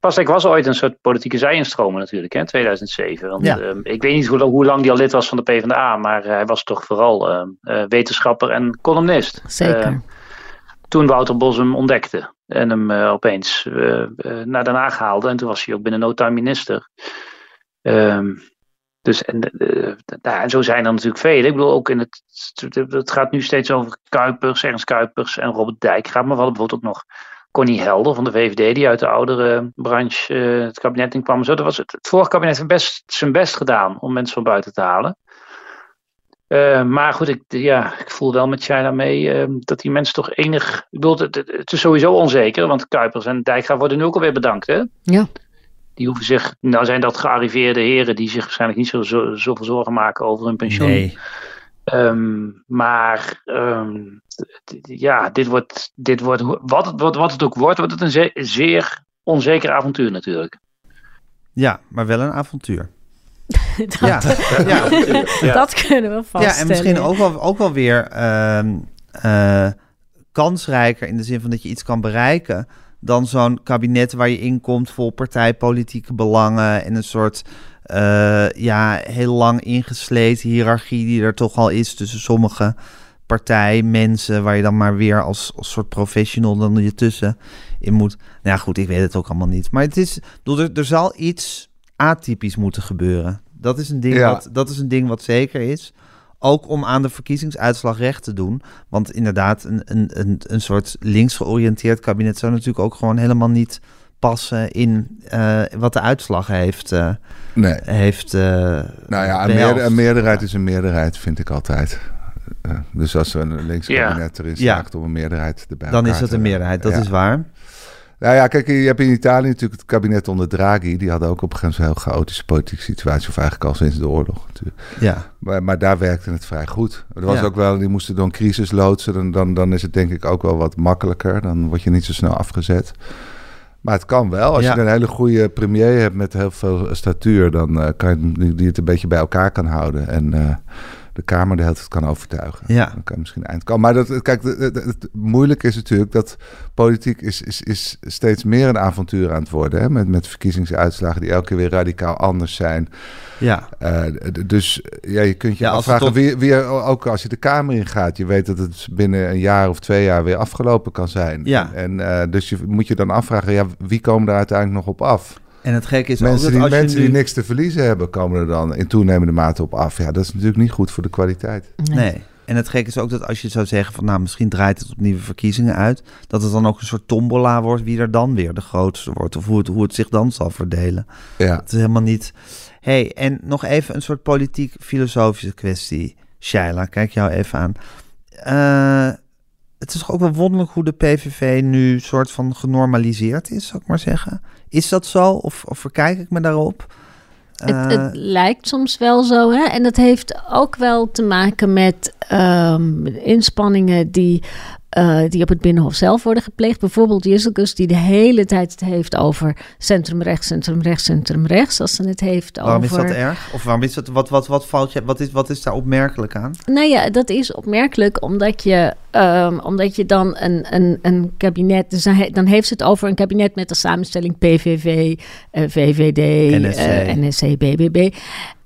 Pastek was ooit een soort politieke zijinstromer natuurlijk, hè, 2007. Want Ja. ehm, ik weet niet hoe, hoe lang hij al lid was van de PvdA, maar hij was toch vooral ehm, eh, wetenschapper en columnist. Zeker. Eh, toen Wouter Bos hem ontdekte en hem eh, opeens eh, eh, naar Den Haag haalde. En toen was hij ook binnen no time minister. Ehm, dus en, eh, nou, en zo zijn er natuurlijk velen. Ik bedoel, ook in het. Het gaat nu steeds over Kuipers, Ernst Kuipers en Robert Dijkgraaf. Maar we hadden bijvoorbeeld ook nog Connie Helder van de VVD, die uit de oudere branche eh, het kabinet in kwam. Zo, dat was het, het vorige kabinet heeft best, zijn best gedaan om mensen van buiten te halen. Eh, maar goed, ik, ja, ik voel wel met China mee eh, dat die mensen toch enig. Ik bedoel, het, het- het is sowieso onzeker, want Kuipers en Dijkgraaf worden nu ook alweer bedankt. Hè? Ja. Die hoeven zich, nou zijn dat gearriveerde heren die zich waarschijnlijk niet zo, zo, zoveel zorgen maken over hun pensioen. Nee. Ehm, maar ehm, ja, dit wordt, dit wordt wat, het, wat, wat het ook wordt, wordt het een ze- zeer onzeker avontuur natuurlijk. Ja, maar wel een avontuur. dat, Ja, ja. dat kunnen we ja vaststellen. en misschien ook wel, ook wel weer ehm, eh, kansrijker in de zin van dat je iets kan bereiken dan zo'n kabinet waar je in komt vol partijpolitieke belangen en een soort eh, ja, heel lang ingesleten hiërarchie die er toch al is tussen sommige partij, mensen waar je dan maar weer als, als soort professional dan je tussen in moet. Nou ja, goed, ik weet het ook allemaal niet. Maar het is, er, er zal iets atypisch moeten gebeuren. Dat is, een ding Ja. wat, dat is een ding wat zeker is. Ook om aan de verkiezingsuitslag recht te doen. Want inderdaad, een, een, een, een soort links georiënteerd kabinet zou natuurlijk ook gewoon helemaal niet passen in eh, wat de uitslag heeft. eh, Nee. heeft eh, Nou ja, een, behelst. meerder- een meerderheid is een meerderheid, vind ik altijd. Eh, dus als er een links Ja. kabinet erin Ja. slaagt om een meerderheid erbij Dan is dat een meerderheid, dat ja. is waar. Nou ja, kijk, je hebt in Italië natuurlijk het kabinet onder Draghi. Die hadden ook op een gegeven moment een heel chaotische politieke situatie. Of eigenlijk al sinds de oorlog natuurlijk. Ja, Maar, maar daar werkte het vrij goed. Er was Ja. ook wel, die moesten door een crisis loodsen. Dan, dan, dan is het denk ik ook wel wat makkelijker. Dan word je niet zo snel afgezet. Maar het kan wel. Als Ja. je een hele goede premier hebt met heel veel statuur... dan eh, kan je die- die het een beetje bij elkaar kan houden. En eh, de Kamer de hele tijd kan overtuigen. Ja. Dan kan je misschien eind komen. Maar dat, kijk, het, het, het moeilijke is natuurlijk dat politiek is, is, is steeds meer een avontuur aan het worden. Hè? Met, met verkiezingsuitslagen die elke keer weer radicaal anders zijn. ja, Eh, dus ja, je kunt je Ja, afvragen, tot- wie, wie ook als je de Kamer in gaat, je weet dat het binnen een jaar of twee jaar weer afgelopen kan zijn. Ja. En eh, dus je moet je dan afvragen, ja, wie komen daar uiteindelijk nog op af? En het gekke is ook mensen dat die, als je mensen nu... die niks te verliezen hebben, komen er dan in toenemende mate op af. Ja, dat is natuurlijk niet goed voor de kwaliteit. Nee. En het gekke is ook dat als je zou zeggen van nou misschien draait het op nieuwe verkiezingen uit, dat het dan ook een soort tombola wordt wie er dan weer de grootste wordt of hoe het, hoe het zich dan zal verdelen. Ja. Het is helemaal niet. hey, en nog even een soort politiek-filosofische kwestie. Shaila, kijk jou even aan. Eh, het is toch ook wel wonderlijk hoe de PVV nu soort van genormaliseerd is, zou ik maar zeggen. Is dat zo? Of, of verkijk ik me daarop? Het, Eh, het lijkt soms wel zo, hè? En dat heeft ook wel te maken met ehm, inspanningen die, eh, die op het Binnenhof zelf worden gepleegd. Bijvoorbeeld Jisselkus, die de hele tijd het heeft over centrum rechts, centrum rechts, centrum rechts. Als ze het heeft waarom over... is dat erg? Of waarom is dat, wat, wat, wat, valt je, wat, is, wat is daar opmerkelijk aan? Nou ja, dat is opmerkelijk omdat je, ehm, omdat je dan een, een, een kabinet... Dus dan, he- dan heeft ze het over een kabinet met de samenstelling PVV, eh, VVD, NSC. eh, NSC, BBB.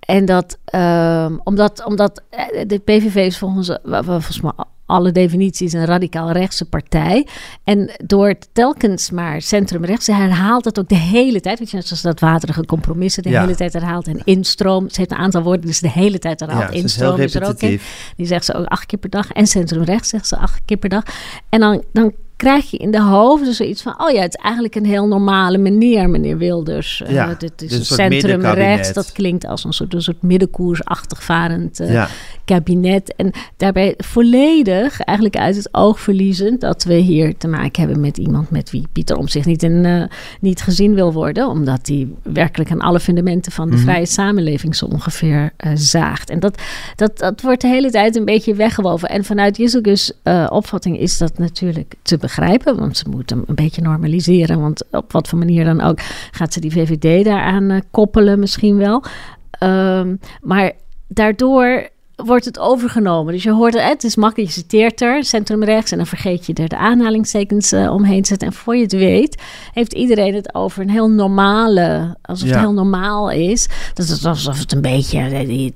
En dat, ehm, omdat, omdat eh, de PVV is volgens, volgens mij alle definities een radicaal rechtse partij. En door telkens maar centrumrechts, ze herhaalt het ook de hele tijd. Weet je, net zoals dat waterige compromissen de Ja. hele tijd herhaalt. En instroom, ze heeft een aantal woorden, dus de hele tijd herhaalt. Ja, het is instroom is er ook in. Die zegt ze ook acht keer per dag. En centrumrechts zegt ze acht keer per dag. En dan, dan krijg je in de hoofden zoiets van... oh ja, het is eigenlijk een heel normale meneer, meneer Wilders. Eh, Ja, dit is dus een centrumrechts. Dat klinkt als een soort, een soort middenkoersachtig varend eh, Ja. Kabinet. En daarbij volledig eigenlijk uit het oog verliezen... dat we hier te maken hebben met iemand met wie Pieter om zich niet, in, eh, niet gezien wil worden. Omdat hij werkelijk aan alle fundamenten van de Mhm. vrije samenleving zo ongeveer eh, zaagt. En dat, dat, dat wordt de hele tijd een beetje weggewoven. En vanuit Jezus eh opvatting is dat natuurlijk te begrijpen. Want ze moet hem een beetje normaliseren. Want op wat voor manier dan ook gaat ze die VVD daaraan koppelen misschien wel. Ehm, maar daardoor wordt het overgenomen. Dus je hoort het, het is makkelijk, je citeert er, centrum rechts... en dan vergeet je er de aanhalingstekens eh, omheen te zetten. En voor je het weet, heeft iedereen het over een heel normale... alsof Ja. het heel normaal is. Dat is alsof het een beetje... eh, Die.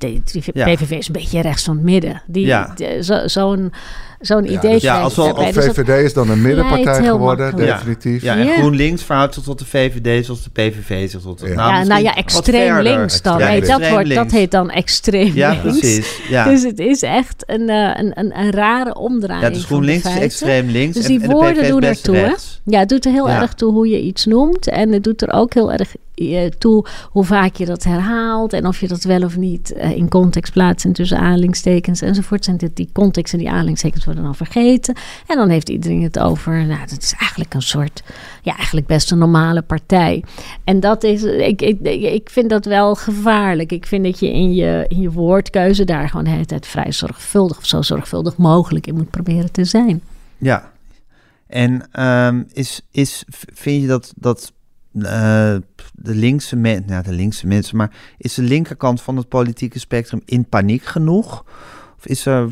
PVV is een beetje rechts van het midden. Die, Ja. die- zo- Zo'n Ja, idee dus- Ja, als wel- daarbij. Dus dat- VVD is dan een middenpartij geworden, makkelijk. definitief. Ja, en Ja. GroenLinks verhoudt zich tot de VVD zoals de PVV zich tot de... Ja. Nou, ja, nou ja, extreem links dan. Nee, dat, wordt, dat heet dan extreem Ja, links. precies. Ja. Dus het is echt een, eh, een, een, een rare omdraaiing. ja, dus van de GroenLinks is feiten. extreem links Dus en, die en de woorden doen hè? rechts. Ja, het doet er heel Ja. erg toe hoe je iets noemt. En het doet er ook heel erg toe hoe vaak je dat herhaalt. En of je dat wel of niet eh, in context plaatst. En tussen aanhalingstekens enzovoort. En dit- die context en die aanhalingstekens worden dan vergeten. En dan heeft iedereen het over. Nou, dat is eigenlijk een soort. Ja, eigenlijk best een normale partij. En dat is. Ik, ik, ik vind dat wel gevaarlijk. Ik vind dat je in je, in je woordkeuze daar gewoon de hele tijd vrij zorgvuldig. Of zo zorgvuldig mogelijk in moet proberen te zijn. Ja. En ehm, is, is, vind je dat, dat eh, de linkse mensen, nou de linkse mensen, maar is de linkerkant van het politieke spectrum in paniek genoeg? Of is er,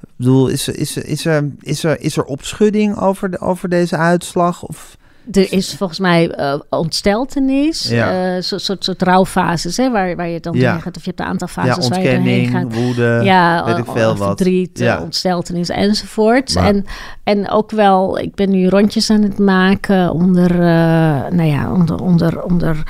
ik bedoel, is er, is er, is er, is er, is er opschudding over, de, over deze uitslag? Of Er is volgens mij uh, ontsteltenis, Ja. eh, soort, soort, soort rouwfases, hè, waar, waar je dan Ja. gaat. Of je hebt een aantal Ja, fases waar je doorheen gaat. ontkenning, woede, ja, weet ik eh, veel wat. verdriet, Ja. ontsteltenis enzovoort. Maar- En, en ook wel, ik ben nu rondjes aan het maken onder, nou ja, onder, onder, onder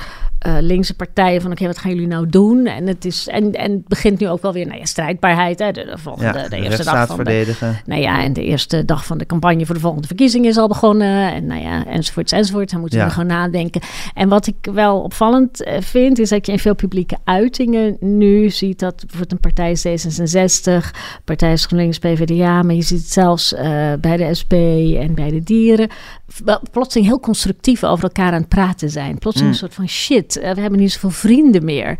eh, linkse partijen van oké, wat gaan jullie nou doen? En het, is, en, en het begint nu ook wel weer, nou ja, strijdbaarheid. Hè, de, de volgende, Ja, de de eerste dag van de, verdedigen. nou ja, en de eerste dag van de campagne voor de volgende verkiezingen is al begonnen. En nou ja, enzovoorts, enzovoorts. Dan moeten we Ja. gewoon nadenken. En wat ik wel opvallend eh, vind, is dat je in veel publieke uitingen nu ziet dat bijvoorbeeld een partij is D66, partij is GroenLinks, PvdA, maar je ziet het zelfs eh, bij de SP en bij de dieren. Plotseling heel constructief over elkaar aan het praten zijn. Plotseling Mm. een soort van shit, eh, we hebben niet zoveel vrienden meer.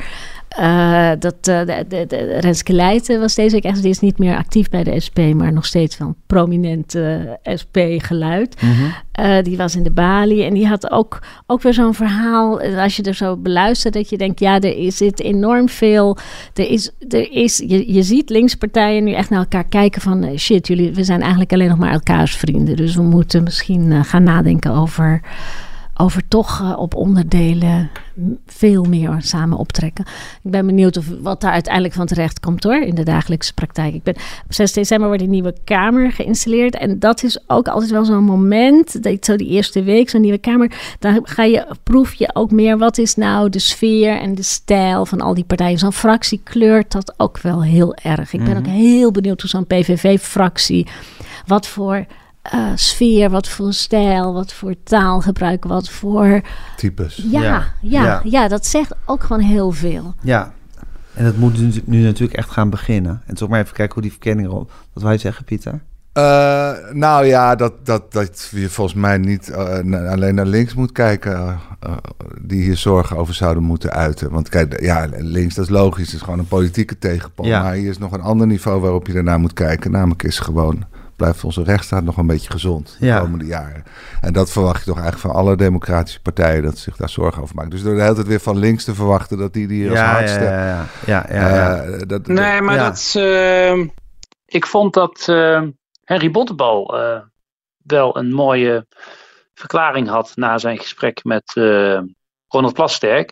Eh, dat, eh, de, de, de, Renske Leijten was deze week echt, die is niet meer actief bij de SP, maar nog steeds wel een prominent SP-geluid. Mhm. Eh, die was in de Bali en die had ook, ook weer zo'n verhaal. eh, Als je er zo beluistert, dat je denkt: ja, er is zit enorm veel. Er is, er is, je, je ziet linkspartijen nu echt naar elkaar kijken: van eh, shit, jullie, we zijn eigenlijk alleen nog maar elkaars vrienden. Dus we moeten misschien eh, gaan nadenken over. Over toch eh, op onderdelen veel meer samen optrekken. Ik ben benieuwd of, wat daar uiteindelijk van terecht komt hoor, in de dagelijkse praktijk. Ik ben, op 6 december wordt een nieuwe kamer geïnstalleerd. En dat is ook altijd wel zo'n moment, dat zo die eerste week, zo'n nieuwe kamer. Dan ga je, proef je ook meer wat is nou de sfeer en de stijl van al die partijen. Zo'n fractie kleurt dat ook wel heel erg. Ik ben ook heel benieuwd hoe zo'n PVV-fractie, wat voor eh, sfeer, wat voor stijl, wat voor taalgebruik, wat voor... Types. Ja, Ja, ja, ja. ja, dat zegt ook gewoon heel veel. Ja, en dat moet nu, nu natuurlijk echt gaan beginnen. En toch maar even kijken hoe die verkenning erop... Wat wou je zeggen, Pieter? Eh, nou ja, dat, dat, dat je volgens mij niet eh, alleen naar links moet kijken. die hier zorgen over zouden moeten uiten. Want kijk, ja, links, dat is logisch. Het is gewoon een politieke tegenpol. Ja. Maar hier is nog een ander niveau waarop je daarna moet kijken. Namelijk is gewoon, blijft onze rechtsstaat nog een beetje gezond de Ja. komende jaren. En dat verwacht je toch eigenlijk van alle democratische partijen. Dat ze zich daar zorgen over maken. Dus door de hele tijd weer van links te verwachten dat die die hier als ja, ja, hardste... ja, ja, ja, ja, ja. eh, dat, dat- Nee, maar Ja. dat is, eh, ik vond dat eh, Henry Bontebal eh, wel een mooie verklaring had na zijn gesprek met eh, Ronald Plasterk.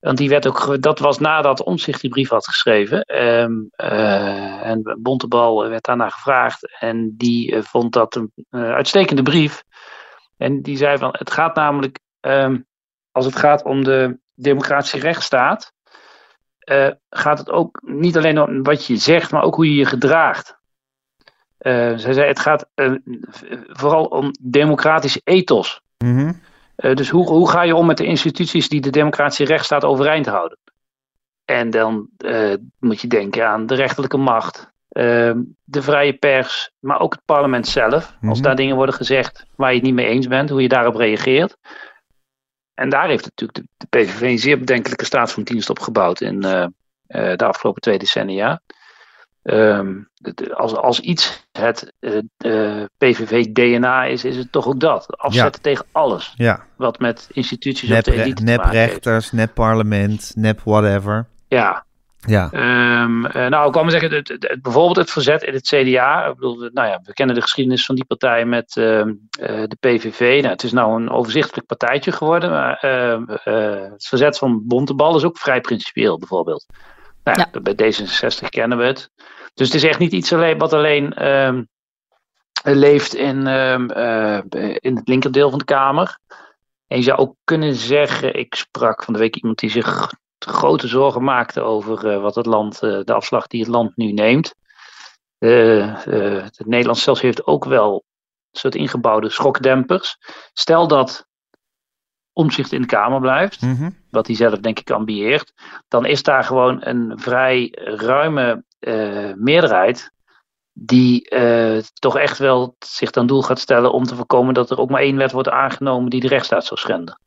Want die werd ook, dat was nadat Omtzigt die brief had geschreven. Ehm, eh, en Bontebal werd daarna gevraagd. En die eh, vond dat een eh, uitstekende brief. En die zei van, het gaat namelijk, ehm, als het gaat om de democratische rechtsstaat, eh, gaat het ook niet alleen om wat je zegt, maar ook hoe je je gedraagt. Eh, zij zei, het gaat eh, vooral om democratische ethos. Mhm. Eh, dus hoe, hoe ga je om met de instituties die de democratische rechtsstaat overeind houden? En dan eh, moet je denken aan de rechterlijke macht, eh, de vrije pers, maar ook het parlement zelf. Als Mhm. daar dingen worden gezegd waar je het niet mee eens bent, hoe je daarop reageert. En daar heeft natuurlijk de, de PVV een zeer bedenkelijke staat van dienst op gebouwd in eh, de afgelopen twee decennia. Ehm, als, als iets het eh, PVV-DNA is, is het toch ook dat. Afzetten tegen alles ja. wat met instituties Nep, of de elite nep parlement, nep whatever. Ja, Ja, Ehm, eh, nou, ik kan maar zeggen, het, het- het- bijvoorbeeld het verzet in het CDA. Ik bedoel, nou ja, we kennen de geschiedenis van die partij met ehm, eh, de PVV. Nou, het is nou een overzichtelijk partijtje geworden. Maar eh, het verzet van Bontebal is ook vrij principieel, bijvoorbeeld. Ja. Bij D66 kennen we het. Dus het is echt niet iets alleen, wat alleen ehm, leeft in, ehm, eh, in het linkerdeel van de Kamer. En je zou ook kunnen zeggen, ik sprak van de week iemand die zich grote zorgen maakte over eh, wat het land, eh, de afslag die het land nu neemt. Het Nederlands zelfs heeft ook wel een soort ingebouwde schokdempers. Stel dat omzicht in de Kamer blijft, Mhm. wat hij zelf denk ik ambieert, dan is daar gewoon een vrij ruime eh, meerderheid die eh, toch echt wel zich dan doel gaat stellen om te voorkomen dat er ook maar één wet wordt aangenomen die de rechtsstaat zou schenden.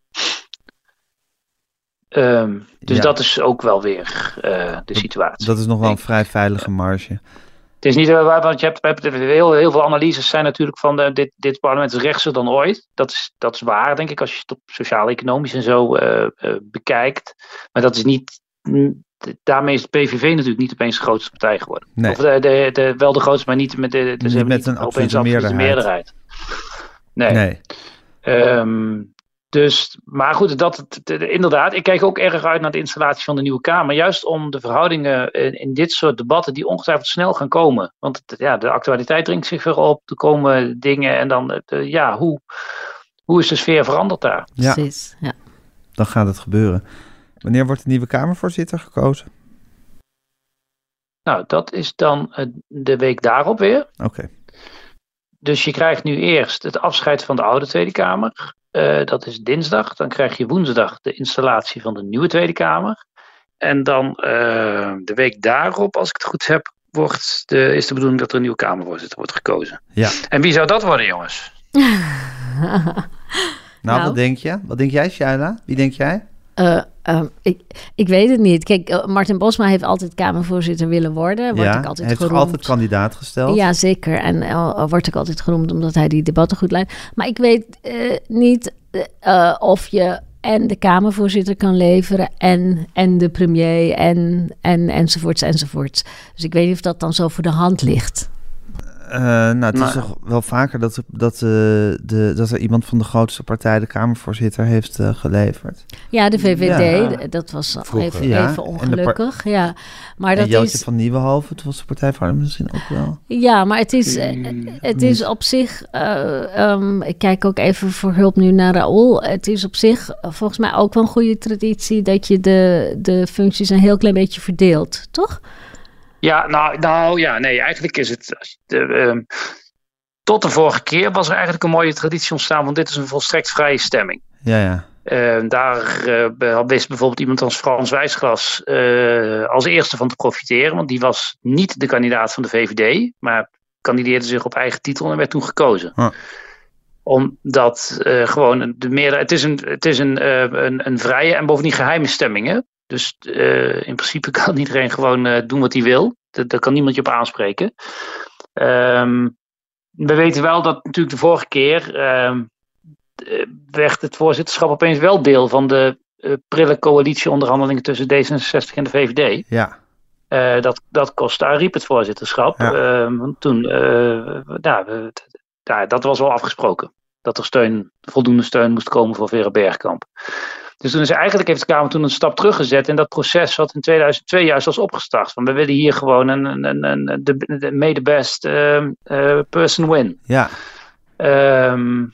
Ehm, dus Ja. dat is ook wel weer eh, de situatie. dat is nog wel een vrij veilige marge. Het is niet, eh, want je hebt, heel, heel veel analyses zijn natuurlijk van de, dit, dit parlement is rechtser dan ooit. Dat is, dat is waar, denk ik, als je het op sociaal-economisch en zo eh, eh, bekijkt. Maar dat is niet. mm, Daarmee is de PVV natuurlijk niet opeens de grootste partij geworden. Nee. Of de, de, de, wel de grootste, maar niet met, de, de, Niet met niet een absolute meerderheid. meerderheid. Nee. Nee. Ehm, dus, maar goed, dat, inderdaad, ik kijk ook erg uit naar de installatie van de nieuwe Kamer. Juist om de verhoudingen in, in dit soort debatten die ongetwijfeld snel gaan komen. Want ja, de actualiteit dringt zich weer op, er komen dingen en dan, ja, hoe, hoe is de sfeer veranderd daar? Ja. Precies, ja. Dan gaat het gebeuren. Wanneer wordt de nieuwe Kamervoorzitter gekozen? Nou, dat is dan de week daarop weer. Oké. Dus je krijgt nu eerst het afscheid van de oude Tweede Kamer. Uh, dat is dinsdag. Dan krijg je woensdag de installatie van de nieuwe Tweede Kamer. En dan uh, de week daarop, als ik het goed heb, wordt de, is de bedoeling dat er een nieuwe Kamervoorzitter wordt gekozen. Ja. En wie zou dat worden, jongens? nou, nou, wat denk je? Wat denk jij, Shaila? Wie denk jij? Uh, uh, ik, ik weet het niet. Kijk, uh, Martin Bosma heeft altijd Kamervoorzitter willen worden. Wordt ja, altijd heeft geroemd. altijd kandidaat gesteld. Ja, zeker. En uh, wordt ik altijd geroemd omdat hij die debatten goed leidt. Maar ik weet niet of je en de Kamervoorzitter kan leveren en, en de premier en, en enzovoorts enzovoorts. Dus ik weet niet of dat dan zo voor de hand ligt. Uh, nou, het is toch wel vaker dat, dat, uh, de, dat er iemand van de grootste partij de Kamervoorzitter heeft uh, geleverd. Ja, de VVD, ja. dat was Vroeger. even, Ja, even ongelukkig. Ja, maar dat en Jootje is. van Nieuwenhoven, het was de Partij van misschien ook wel. Ja, maar het is, eh, het is op zich. eh, ehm, ik kijk ook even voor hulp nu naar Raoul. Het is op zich eh, volgens mij ook wel een goede traditie dat je de, de functies een heel klein beetje verdeelt, toch? Ja, nou, nou ja, nee, eigenlijk is het. ehm, tot de vorige keer was er eigenlijk een mooie traditie ontstaan, want dit is een volstrekt vrije stemming. Ja, ja. Eh, daar eh, wist bijvoorbeeld iemand als Frans Wijsglas als eerste van te profiteren, want die was niet de kandidaat van de VVD, maar kandideerde zich op eigen titel en werd toen gekozen. Huh. Omdat gewoon de meerderheid. Het is, een, het is een, een, een vrije en bovendien geheime stemming. Hè? Dus eh, in principe kan iedereen gewoon eh, doen wat hij wil. Dat- Daar kan niemand je op aanspreken. Ehm, we weten wel dat natuurlijk de vorige keer ehm, eh, werd het voorzitterschap opeens wel deel van de eh, prille coalitieonderhandelingen tussen D66 en de VVD. Ja, dat, dat kostte Ariep het voorzitterschap. Ja. Ehm, want toen, we- ja, dat was wel afgesproken. Dat er steun, voldoende steun moest komen voor Vera Bergkamp. Dus toen is eigenlijk heeft de Kamer toen een stap teruggezet in dat proces wat in 2002 juist was opgestart. Van we willen hier gewoon een, een, een, een de, de may the best ehm, eh, person win. ja. Ehm,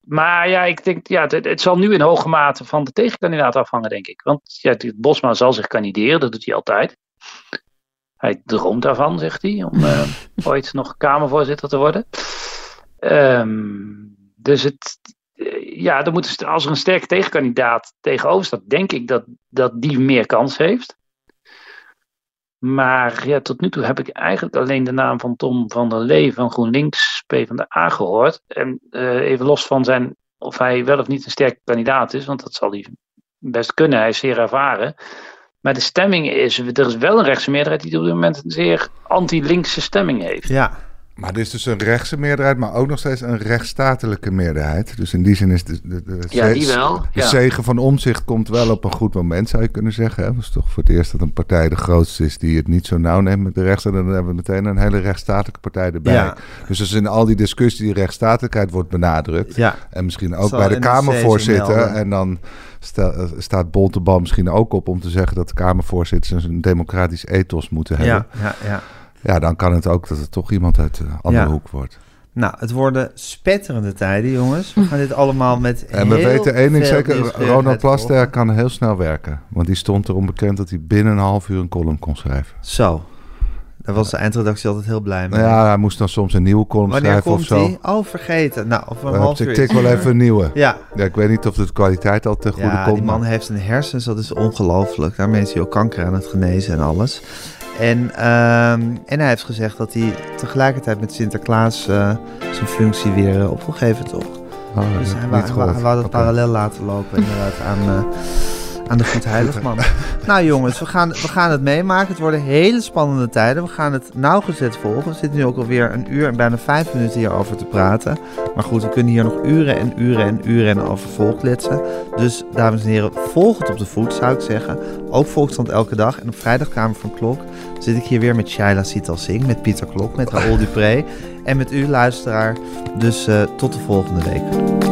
maar ja, ik denk, ja, het, het zal nu in hoge mate van de tegenkandidaat afhangen, denk ik. Want ja, Bosma zal zich kandideren, dat doet hij altijd. Hij droomt daarvan, zegt hij, om eh, ooit nog Kamervoorzitter te worden. Ehm, dus het, ja, er moet, als er een sterke tegenkandidaat tegenover staat, denk ik dat, dat die meer kans heeft. Maar ja, tot nu toe heb ik eigenlijk alleen de naam van Tom van der Lee van GroenLinks PvdA gehoord. En eh, even los van zijn, of hij wel of niet een sterke kandidaat is, want dat zal hij best kunnen, hij is zeer ervaren. Maar de stemming is, er is wel een rechtse meerderheid die op dit moment een zeer anti-linkse stemming heeft. Ja, Maar er is dus een rechtse meerderheid, maar ook nog steeds een rechtsstatelijke meerderheid. Dus in die zin is de, de, de, Ja, die wel. de Ja. zegen van omzicht komt wel op een goed moment, zou je kunnen zeggen. Het is toch voor het eerst dat een partij de grootste is die het niet zo nauw neemt met de rechts. En dan hebben we meteen een hele rechtsstatelijke partij erbij. Ja. Dus als in al die discussie die rechtsstatelijkheid wordt benadrukt. ja. En misschien ook Zal bij de Kamervoorzitter. En dan sta, eh, staat Bontebal misschien ook op om te zeggen dat de Kamervoorzitters een democratisch ethos moeten hebben. Ja, ja, ja. Ja, dan kan het ook dat het toch iemand uit de andere Ja. hoek wordt. Nou, het worden spetterende tijden, jongens. We gaan dit allemaal met En we weten één ding zeker, Ronald Plasterk volgen. kan heel snel werken. Want die stond erom bekend dat hij binnen een half uur een column kon schrijven. Zo, daar was de eindredactie altijd heel blij mee. Nou ja, hij moest dan soms een nieuwe column Wanneer schrijven of komt zo. die? Oh, vergeten. Nou, over een half ik uur. tik is- wel even een nieuwe. Ja, Ja, ik weet niet of de kwaliteit al te goede ja komt. die man maar- heeft zijn hersens, dat is ongelooflijk. Daarmee is hij ook kanker aan het genezen en alles. En, ehm, en hij heeft gezegd dat hij tegelijkertijd met Sinterklaas eh, zijn functie weer eh, op wil geven, toch? Oh, Dus hij wou, dat parallel laten lopen inderdaad aan, eh, aan de Goed Heiligman. nou jongens, we gaan, we gaan het meemaken. Het worden hele spannende tijden. We gaan het nauwgezet volgen. We zitten nu ook alweer een uur en bijna vijf minuten hierover te praten. Maar goed, we kunnen hier nog uren en uren en uren en over volkletsen. Dus dames en heren, volg het op de voet zou ik zeggen. Ook Volksstand elke dag. En op vrijdag Kamer van Klok zit ik hier weer met Shaila Sital Singh, met Pieter Klok, met Raoul Dupré en met u luisteraar. Dus eh, tot de volgende week.